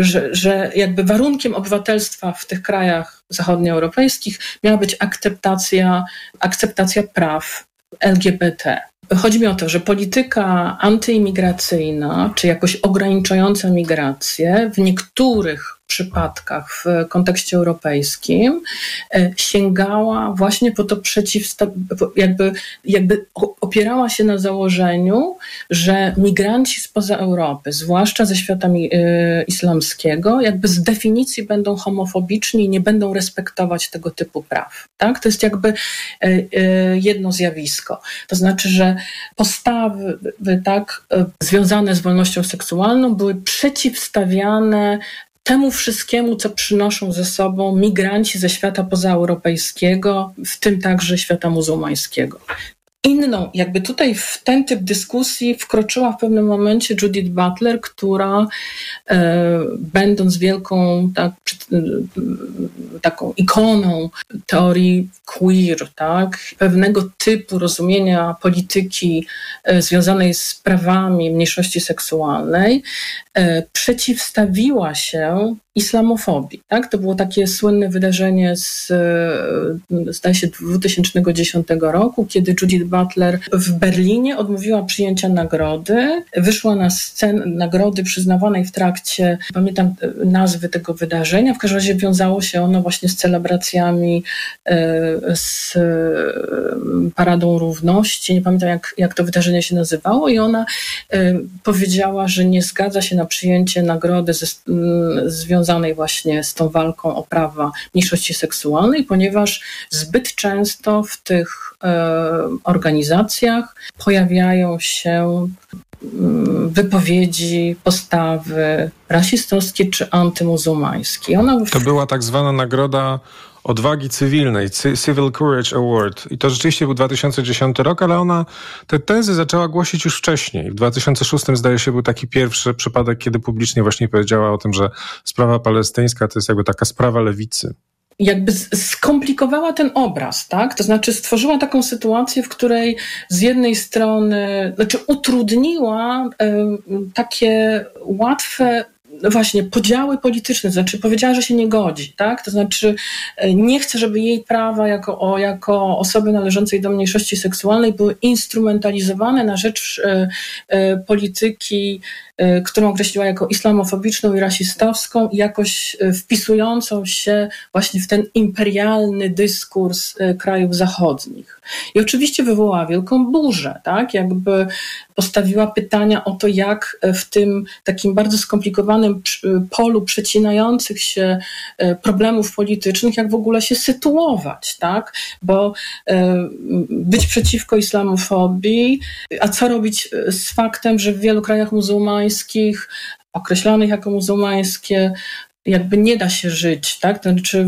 Speaker 8: że, że jakby warunkiem obywatelstwa w tych krajach zachodnioeuropejskich miała być akceptacja, akceptacja praw LGBT. Chodzi mi o to, że polityka antyimigracyjna, czy jakoś ograniczająca migrację w niektórych przypadkach w kontekście europejskim e, sięgała właśnie po to przeciwstawienie, jakby, jakby opierała się na założeniu, że migranci spoza Europy, zwłaszcza ze świata e, islamskiego, jakby z definicji będą homofobiczni i nie będą respektować tego typu praw. Tak? To jest jakby e, jedno zjawisko. To znaczy, że postawy tak, związane z wolnością seksualną były przeciwstawiane temu wszystkiemu, co przynoszą ze sobą migranci ze świata pozaeuropejskiego, w tym także świata muzułmańskiego inną, jakby tutaj w ten typ dyskusji wkroczyła w pewnym momencie Judith Butler, która e, będąc wielką tak, e, taką ikoną teorii queer, tak, pewnego typu rozumienia polityki e, związanej z prawami mniejszości seksualnej, przeciwstawiła się islamofobii. Tak? To było takie słynne wydarzenie z, zdaje się, 2010 roku, kiedy Judith Butler w Berlinie odmówiła przyjęcia nagrody. Wyszła na scenę nagrody przyznawanej w trakcie, pamiętam e, nazwy tego wydarzenia, w każdym razie wiązało się ono właśnie z celebracjami, e, z Paradą Równości. Nie pamiętam, jak, jak to wydarzenie się nazywało i ona powiedziała, że nie zgadza się na przyjęcie nagrody ze, związanej właśnie z tą walką o prawa mniejszości seksualnej, ponieważ zbyt często w tych e, organizacjach pojawiają się mm, wypowiedzi, postawy rasistowskie czy antymuzułmańskie.
Speaker 7: Ona... To była tak zwana nagroda odwagi cywilnej, Civil Courage Award. I to rzeczywiście był 2010 rok, ale ona te tezy zaczęła głosić już wcześniej. W 2006 zdaje się był taki pierwszy przypadek, kiedy publicznie właśnie powiedziała o tym, że sprawa palestyńska to jest jakby taka sprawa lewicy
Speaker 8: jakby skomplikowała ten obraz, tak? To znaczy stworzyła taką sytuację, w której z jednej strony, znaczy utrudniła takie łatwe no właśnie podziały polityczne, to znaczy powiedziała, że się nie godzi, tak? To znaczy nie chce, żeby jej prawa jako, o, jako osoby należącej do mniejszości seksualnej były instrumentalizowane na rzecz polityki Y, którą określiła jako islamofobiczną i rasistowską jakoś wpisującą się właśnie w ten imperialny dyskurs krajów zachodnich. I oczywiście wywołała wielką burzę, tak? Jakby postawiła pytania o to, jak w tym takim bardzo skomplikowanym polu przecinających się problemów politycznych, jak w ogóle się sytuować, tak? Bo być przeciwko islamofobii, a co robić z faktem, że w wielu krajach muzułmańskich określonych jako muzułmańskie, jakby nie da się żyć, tak? To znaczy,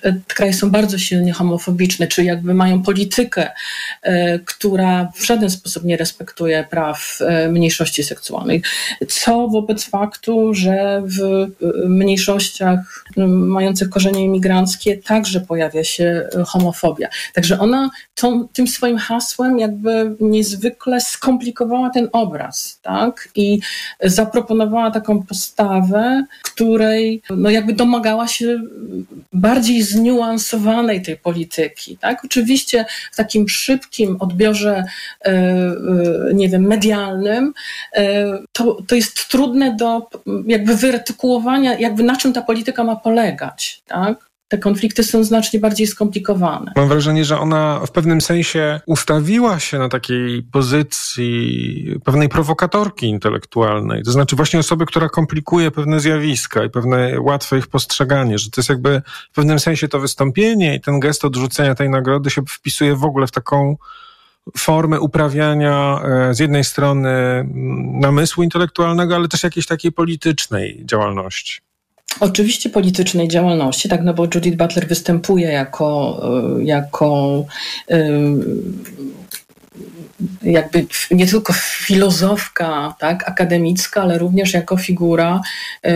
Speaker 8: te kraje są bardzo silnie homofobiczne, czy jakby mają politykę, e, która w żaden sposób nie respektuje praw e, mniejszości seksualnych. Co wobec faktu, że w mniejszościach mających korzenie imigranckie także pojawia się homofobia. Także ona tą, tym swoim hasłem jakby niezwykle skomplikowała ten obraz, tak? I zaproponowała taką postawę, której no jakby domagała się bardziej zniuansowanej tej polityki. Tak? Oczywiście w takim szybkim odbiorze, e, e, nie wiem, medialnym, e, to, to jest trudne do jakby wyartykułowania, jakby na czym ta polityka ma polegać. Tak? Te konflikty są znacznie bardziej skomplikowane.
Speaker 7: Mam wrażenie, że ona w pewnym sensie ustawiła się na takiej pozycji pewnej prowokatorki intelektualnej. To znaczy właśnie osoby, która komplikuje pewne zjawiska i pewne łatwe ich postrzeganie, że to jest jakby w pewnym sensie to wystąpienie i ten gest odrzucenia tej nagrody się wpisuje w ogóle w taką formę uprawiania e, z jednej strony mm, namysłu intelektualnego, ale też jakiejś takiej politycznej działalności.
Speaker 8: Oczywiście politycznej działalności, tak, no bo Judith Butler występuje jako, e, jako jakby nie tylko filozofka tak, akademicka, ale również jako figura y,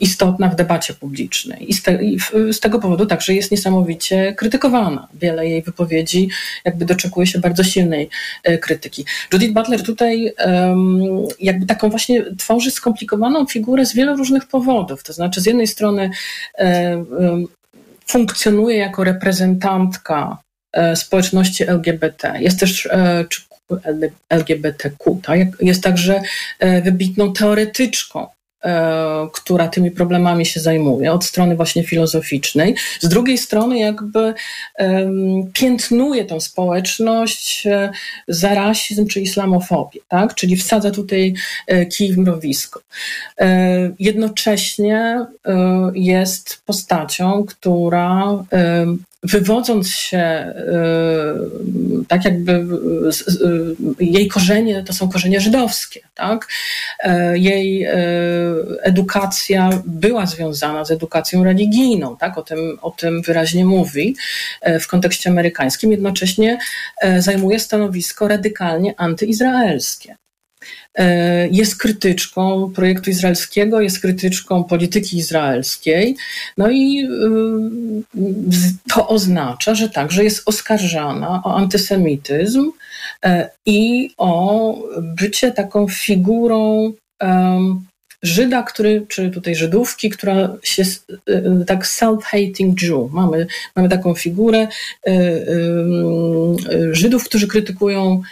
Speaker 8: istotna w debacie publicznej. I z, te, i z, tego powodu także jest niesamowicie krytykowana. Wiele jej wypowiedzi jakby doczekuje się bardzo silnej y, krytyki. Judith Butler tutaj jakby taką właśnie tworzy skomplikowaną figurę z wielu różnych powodów. To znaczy z jednej strony funkcjonuje jako reprezentantka E, społeczności LGBT. Jest też e, LGBTQ, tak? jest także e, wybitną teoretyczką która tymi problemami się zajmuje, od strony właśnie filozoficznej. Z drugiej strony jakby piętnuje tą społeczność za rasizm czy islamofobię, tak? czyli wsadza tutaj kij w mrowisko. Jednocześnie jest postacią, która wywodząc się y, tak jakby y, jej korzenie to są korzenie żydowskie, tak? E, jej e, edukacja była związana z edukacją religijną, tak? O tym, o tym wyraźnie mówi e, w kontekście amerykańskim, jednocześnie zajmuje stanowisko radykalnie antyizraelskie. E, jest krytyczką projektu izraelskiego, jest krytyczką polityki izraelskiej. No i e, to oznacza, że także jest oskarżana o antysemityzm e, i o bycie taką figurą Żyda, który, czy tutaj Żydówki, która się tak self-hating Jew. Mamy, mamy taką figurę Żydów, którzy krytykują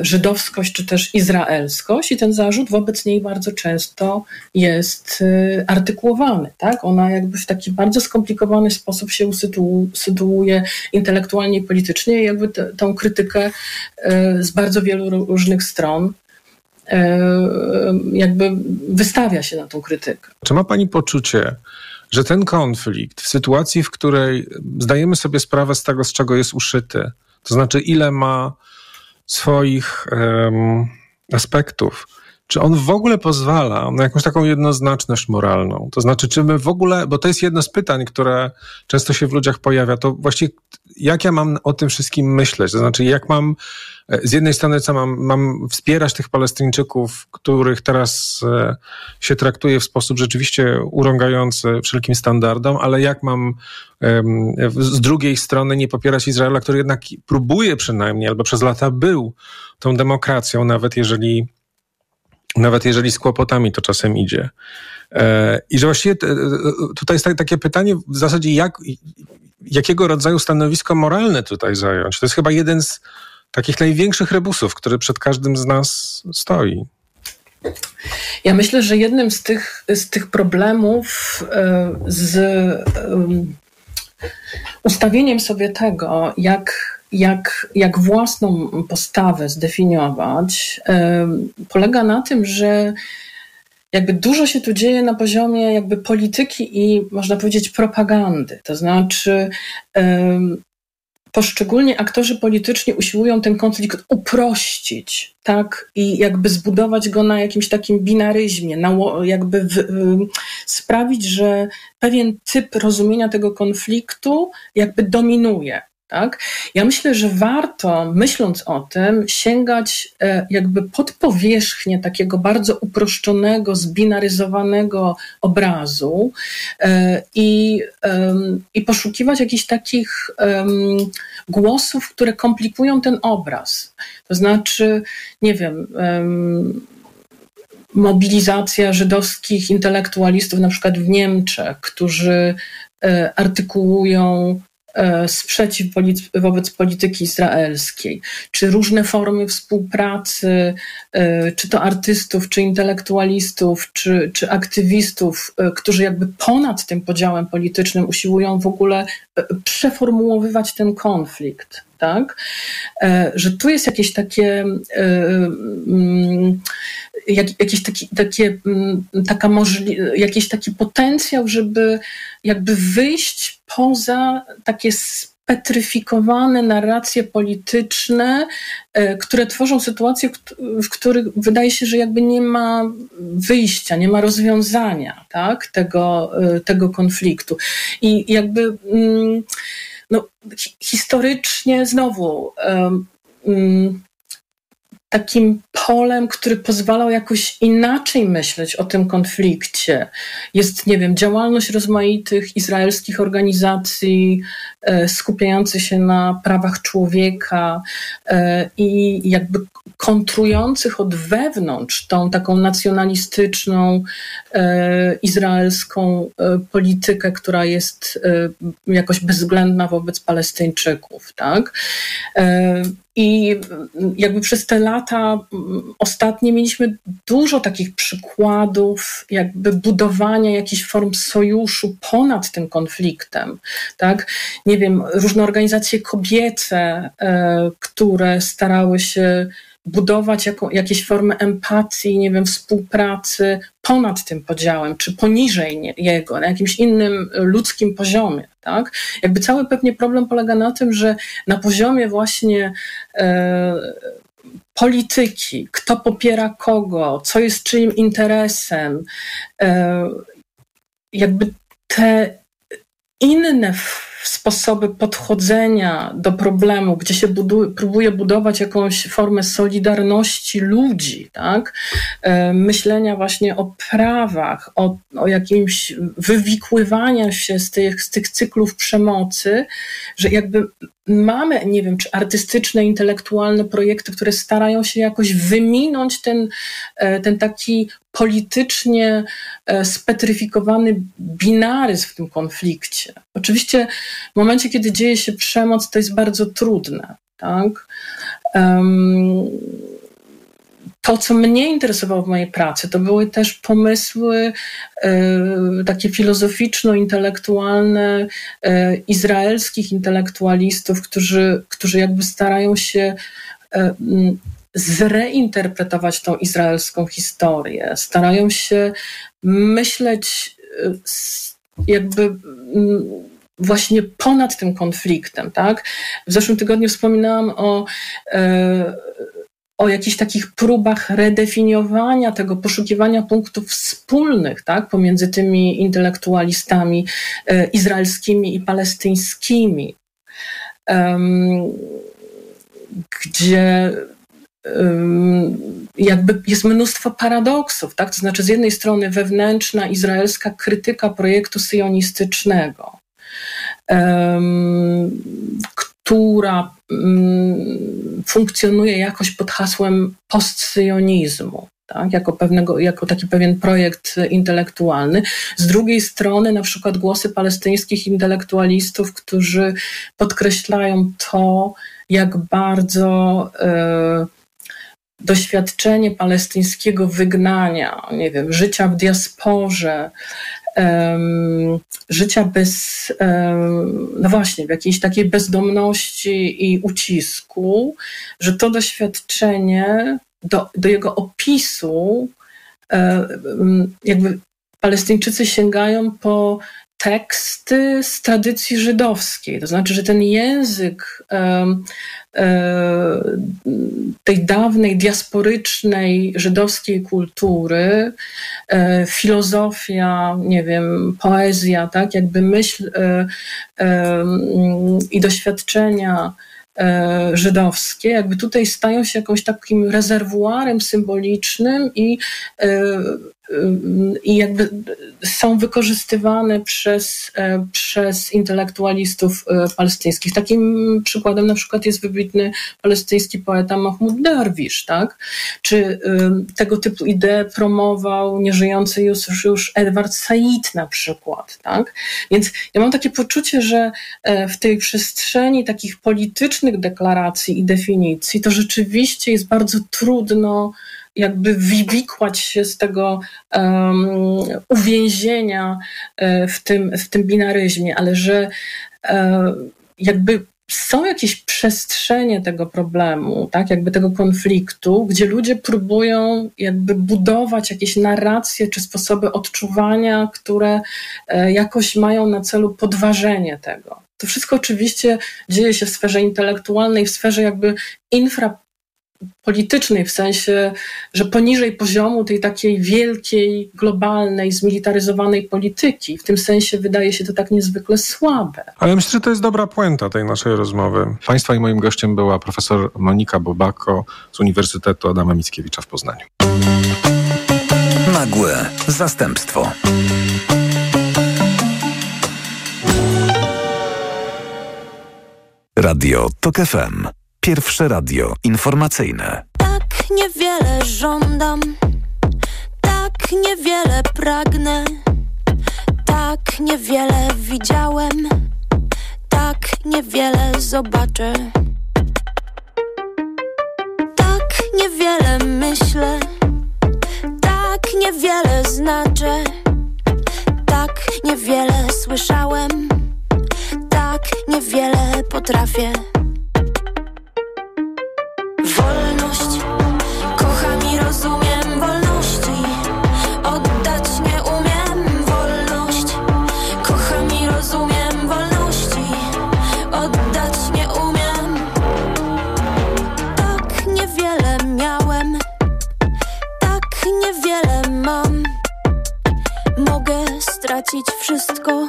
Speaker 8: żydowskość czy też izraelskość i ten zarzut wobec niej bardzo często jest e, artykułowany. Tak? Ona jakby w taki bardzo skomplikowany sposób się usytuuje intelektualnie i politycznie i jakby te, tą krytykę e, z bardzo wielu różnych stron jakby wystawia się na tą krytykę.
Speaker 7: Czy ma Pani poczucie, że ten konflikt w sytuacji, w której zdajemy sobie sprawę z tego, z czego jest uszyty, to znaczy ile ma swoich um, aspektów, czy on w ogóle pozwala na jakąś taką jednoznaczność moralną? To znaczy, czy my w ogóle, bo to jest jedno z pytań, które często się w ludziach pojawia, to właściwie jak ja mam o tym wszystkim myśleć? To znaczy, jak mam z jednej strony, co mam, mam wspierać tych Palestyńczyków, których teraz e, się traktuje w sposób rzeczywiście urągający wszelkim standardom, ale jak mam z drugiej strony nie popierać Izraela, który jednak próbuje przynajmniej, albo przez lata był tą demokracją, nawet jeżeli nawet jeżeli z kłopotami to czasem idzie. E, I że właściwie tutaj jest takie pytanie w zasadzie, jak, jakiego rodzaju stanowisko moralne tutaj zająć. To jest chyba jeden z takich największych rebusów, który przed każdym z nas stoi.
Speaker 8: Ja myślę, że jednym z tych, z tych problemów e, z ustawieniem sobie tego, jak, jak, jak własną postawę zdefiniować, polega na tym, że jakby dużo się tu dzieje na poziomie jakby polityki i można powiedzieć propagandy. To znaczy poszczególni aktorzy polityczni usiłują ten konflikt uprościć, tak, i jakby zbudować go na jakimś takim binaryzmie, na, jakby w, sprawić, że pewien typ rozumienia tego konfliktu jakby dominuje. Tak? Ja myślę, że warto, myśląc o tym, sięgać e, jakby pod powierzchnię takiego bardzo uproszczonego, zbinaryzowanego obrazu e, i, i poszukiwać jakichś takich głosów, które komplikują ten obraz. To znaczy, nie wiem, mobilizacja żydowskich intelektualistów, na przykład w Niemczech, którzy e, artykułują sprzeciw wobec polityki izraelskiej, czy różne formy współpracy, e, czy to artystów, czy intelektualistów, czy, czy aktywistów, e, którzy jakby ponad tym podziałem politycznym usiłują w ogóle przeformułowywać ten konflikt. Tak? Że tu jest jakieś takie, mm, jakiś taki, takie, mm, taka możli- jakiś taki potencjał, żeby jakby wyjść poza takie spetryfikowane narracje polityczne, e, które tworzą sytuacje, w których wydaje się, że jakby nie ma wyjścia, nie ma rozwiązania tak, tego, e, tego konfliktu. I jakby mm, no, historycznie znowu um, takim polem, który pozwalał jakoś inaczej myśleć o tym konflikcie. Jest, nie wiem, działalność rozmaitych izraelskich organizacji e, skupiających się na prawach człowieka e, i jakby kontrujących od wewnątrz tą taką nacjonalistyczną e, izraelską e, politykę, która jest e, jakoś bezwzględna wobec Palestyńczyków. Tak? I jakby przez te lata ostatnie mieliśmy dużo takich przykładów, jakby budowania jakichś form sojuszu ponad tym konfliktem. Tak? Nie wiem, różne organizacje kobiece, e, które starały się budować jaką, jakieś formy empatii, nie wiem, współpracy ponad tym podziałem, czy poniżej jego, na jakimś innym ludzkim poziomie. Tak? Jakby cały pewnie problem polega na tym, że na poziomie właśnie e, polityki, kto popiera kogo, co jest czyim interesem, e, jakby te inne sposoby podchodzenia do problemu, gdzie się próbuje budować jakąś formę solidarności ludzi, tak? E, myślenia właśnie o prawach, o, o jakimś wywikływaniu się z tych, z tych cyklów przemocy, że jakby mamy, nie wiem, czy artystyczne, intelektualne projekty, które starają się jakoś wyminąć ten, e, ten taki politycznie e, spetryfikowany binaryzm w tym konflikcie. Oczywiście w momencie, kiedy dzieje się przemoc, to jest bardzo trudne. Tak? Um, to, co mnie interesowało w mojej pracy, to były też pomysły e, takie filozoficzno-intelektualne e, izraelskich intelektualistów, którzy, którzy jakby starają się e, zreinterpretować tą izraelską historię, starają się myśleć jakby właśnie ponad tym konfliktem, tak? W zeszłym tygodniu wspominałam o, e, o jakichś takich próbach redefiniowania tego, poszukiwania punktów wspólnych, tak? Pomiędzy tymi intelektualistami e, izraelskimi i palestyńskimi. gdzie jakby jest mnóstwo paradoksów, tak? To znaczy z jednej strony wewnętrzna izraelska krytyka projektu syjonistycznego, która funkcjonuje jakoś pod hasłem postsyjonizmu. tak, jako, pewnego, jako taki pewien projekt intelektualny. Z drugiej strony, na przykład głosy palestyńskich intelektualistów, którzy podkreślają to, jak bardzo e, doświadczenie palestyńskiego wygnania, nie wiem, życia w diasporze, um, życia bez, um, no właśnie, w jakiejś takiej bezdomności i ucisku, że to doświadczenie do, do jego opisu, um, jakby Palestyńczycy sięgają po teksty z tradycji żydowskiej. To znaczy, że ten język tej dawnej, diasporycznej żydowskiej kultury, e, filozofia, nie wiem, poezja, tak, jakby myśl e, i doświadczenia e, żydowskie, jakby tutaj stają się jakąś takim rezerwuarem symbolicznym i i jakby są wykorzystywane przez, e, przez intelektualistów e, palestyńskich. Takim przykładem na przykład jest wybitny palestyński poeta Mahmoud Darwish, tak? Czy e, tego typu ideę promował nieżyjący już, już Edward Said na przykład, tak? Więc ja mam takie poczucie, że w tej przestrzeni takich politycznych deklaracji i definicji to rzeczywiście jest bardzo trudno jakby wywikłać się z tego um, uwięzienia e, w tym, w tym binaryzmie, ale że um, jakby są jakieś przestrzenie tego problemu, tak, jakby tego konfliktu, gdzie ludzie próbują jakby budować jakieś narracje czy sposoby odczuwania, które e, jakoś mają na celu podważenie tego. To wszystko oczywiście dzieje się w sferze intelektualnej, w sferze jakby infra politycznej, w sensie, że poniżej poziomu tej takiej wielkiej, globalnej, zmilitaryzowanej polityki. W tym sensie wydaje się to tak niezwykle słabe.
Speaker 7: Ale myślę, że to jest dobra puenta tej naszej rozmowy. Państwa i moim gościem była profesor Monika Bobako z Uniwersytetu Adama Mickiewicza w Poznaniu.
Speaker 4: Nagłe zastępstwo. Radio TOK FM. Pierwsze radio informacyjne.
Speaker 9: Tak niewiele żądam, tak niewiele pragnę, tak niewiele widziałem, tak niewiele zobaczę. Tak niewiele myślę, tak niewiele znaczę, tak niewiele słyszałem, tak niewiele potrafię. Wszystko,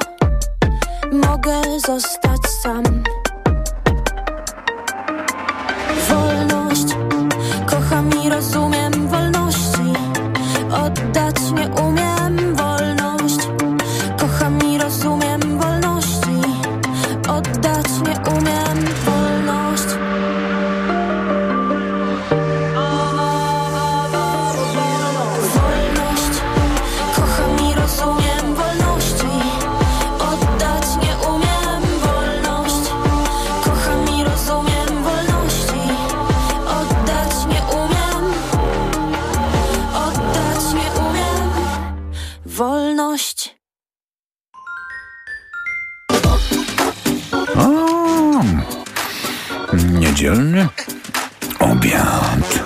Speaker 4: obiad.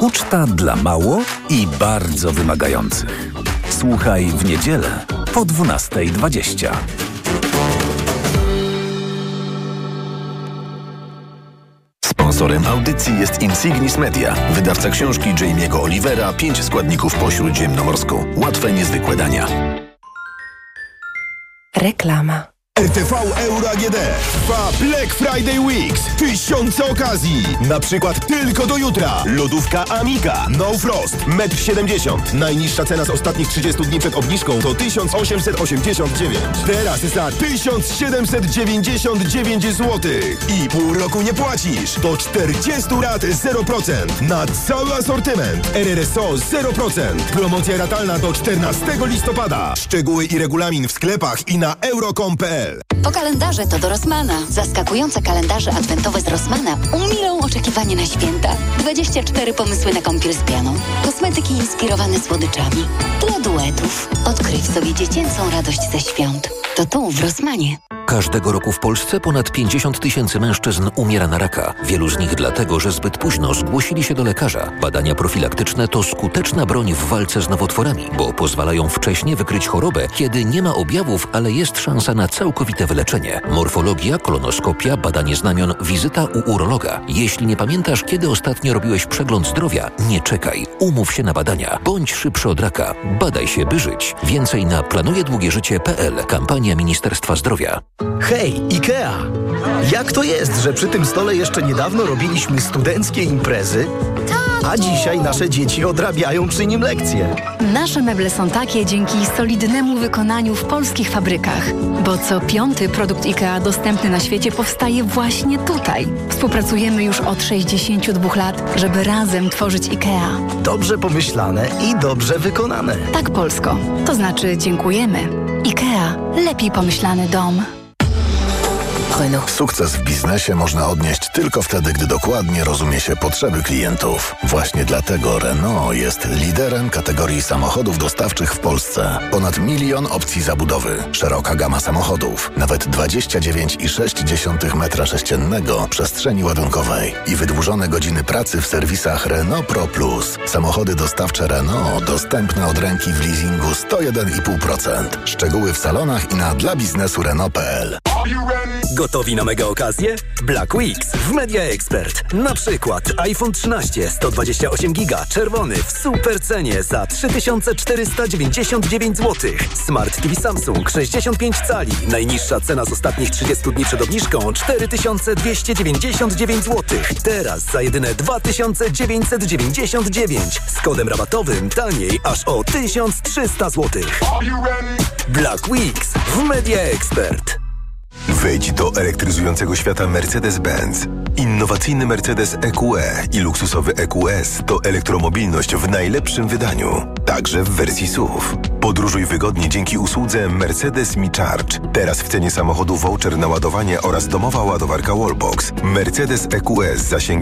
Speaker 4: Uczta dla mało i bardzo wymagających. Słuchaj w niedzielę po 12.20.
Speaker 10: Sponsorem audycji jest Insignis Media, wydawca książki Jamie'ego Olivera Pięć składników po śródziemnomorsku. Łatwe, niezwykłe dania.
Speaker 11: Reklama. RTV Euro AGD trwa Black Friday Weeks. Tysiące okazji. Na przykład tylko do jutra. Lodówka Amiga No Frost 1,70 m. Najniższa cena z ostatnich 30 dni przed obniżką to 1889. Teraz za 1799 zł. I pół roku nie płacisz. Do 40 lat 0%. Na cały asortyment. RRSO 0%. Promocja ratalna do 14 listopada. Szczegóły i regulamin w sklepach i na euro.com.pl
Speaker 12: Po kalendarze to do Rossmana. Zaskakujące kalendarze adwentowe z Rossmana umilą oczekiwanie na święta. 24 pomysły na kąpiel z pianą. Kosmetyki inspirowane słodyczami. Dla duetów. Odkryj w sobie dziecięcą radość ze świąt. To tu, w Rossmanie.
Speaker 13: Każdego roku w Polsce ponad 50 tysięcy mężczyzn umiera na raka. Wielu z nich dlatego, że zbyt późno zgłosili się do lekarza. Badania profilaktyczne to skuteczna broń w walce z nowotworami, bo pozwalają wcześnie wykryć chorobę, kiedy nie ma objawów, ale jest szansa na całkowite wyleczenie. Morfologia, kolonoskopia, badanie znamion, wizyta u urologa. Jeśli nie pamiętasz, kiedy ostatnio robiłeś przegląd zdrowia, nie czekaj. Umów się na badania. Bądź szybszy od raka. Badaj się, by żyć. Więcej na planujedługieżycie.pl. Kampania Ministerstwa Zdrowia.
Speaker 14: Hej, IKEA! Jak to jest, że przy tym stole jeszcze niedawno robiliśmy studenckie imprezy, a dzisiaj nasze dzieci odrabiają przy nim lekcje?
Speaker 15: Nasze meble są takie dzięki solidnemu wykonaniu w polskich fabrykach, bo co piąty produkt IKEA dostępny na świecie powstaje właśnie tutaj. Współpracujemy już od 62 lat, żeby razem tworzyć IKEA.
Speaker 14: Dobrze pomyślane i dobrze wykonane.
Speaker 15: Tak, Polsko. To znaczy dziękujemy. IKEA. Lepiej pomyślany dom.
Speaker 10: Renault. Sukces w biznesie można odnieść tylko wtedy, gdy dokładnie rozumie się potrzeby klientów. Właśnie dlatego Renault jest liderem kategorii samochodów dostawczych w Polsce. Ponad milion opcji zabudowy, szeroka gama samochodów, nawet 29,6 m2 przestrzeni ładunkowej i wydłużone godziny pracy w serwisach Renault Pro Plus. Samochody dostawcze Renault dostępne od ręki w leasingu 101,5%. Szczegóły w salonach i na dla biznesu Renault.pl.
Speaker 16: Gotowi na mega okazję? Black Weeks w Media Expert. Na przykład iPhone 13 128 giga czerwony w super cenie za 3499 zł. Smart TV Samsung 65 cali. Najniższa cena z ostatnich 30 dni przed obniżką 4299 zł. Teraz za jedyne 2999 z kodem rabatowym taniej aż o 1300 zł. Black Weeks w Media Expert.
Speaker 11: Wejdź do elektryzującego świata Mercedes-Benz. Innowacyjny Mercedes EQE i luksusowy EQS to elektromobilność w najlepszym wydaniu, także w wersji SUV. Podróżuj wygodnie dzięki usłudze Mercedes Me Charge. Teraz w cenie samochodu voucher na ładowanie oraz domowa ładowarka Wallbox. Mercedes EQS z zasięgiem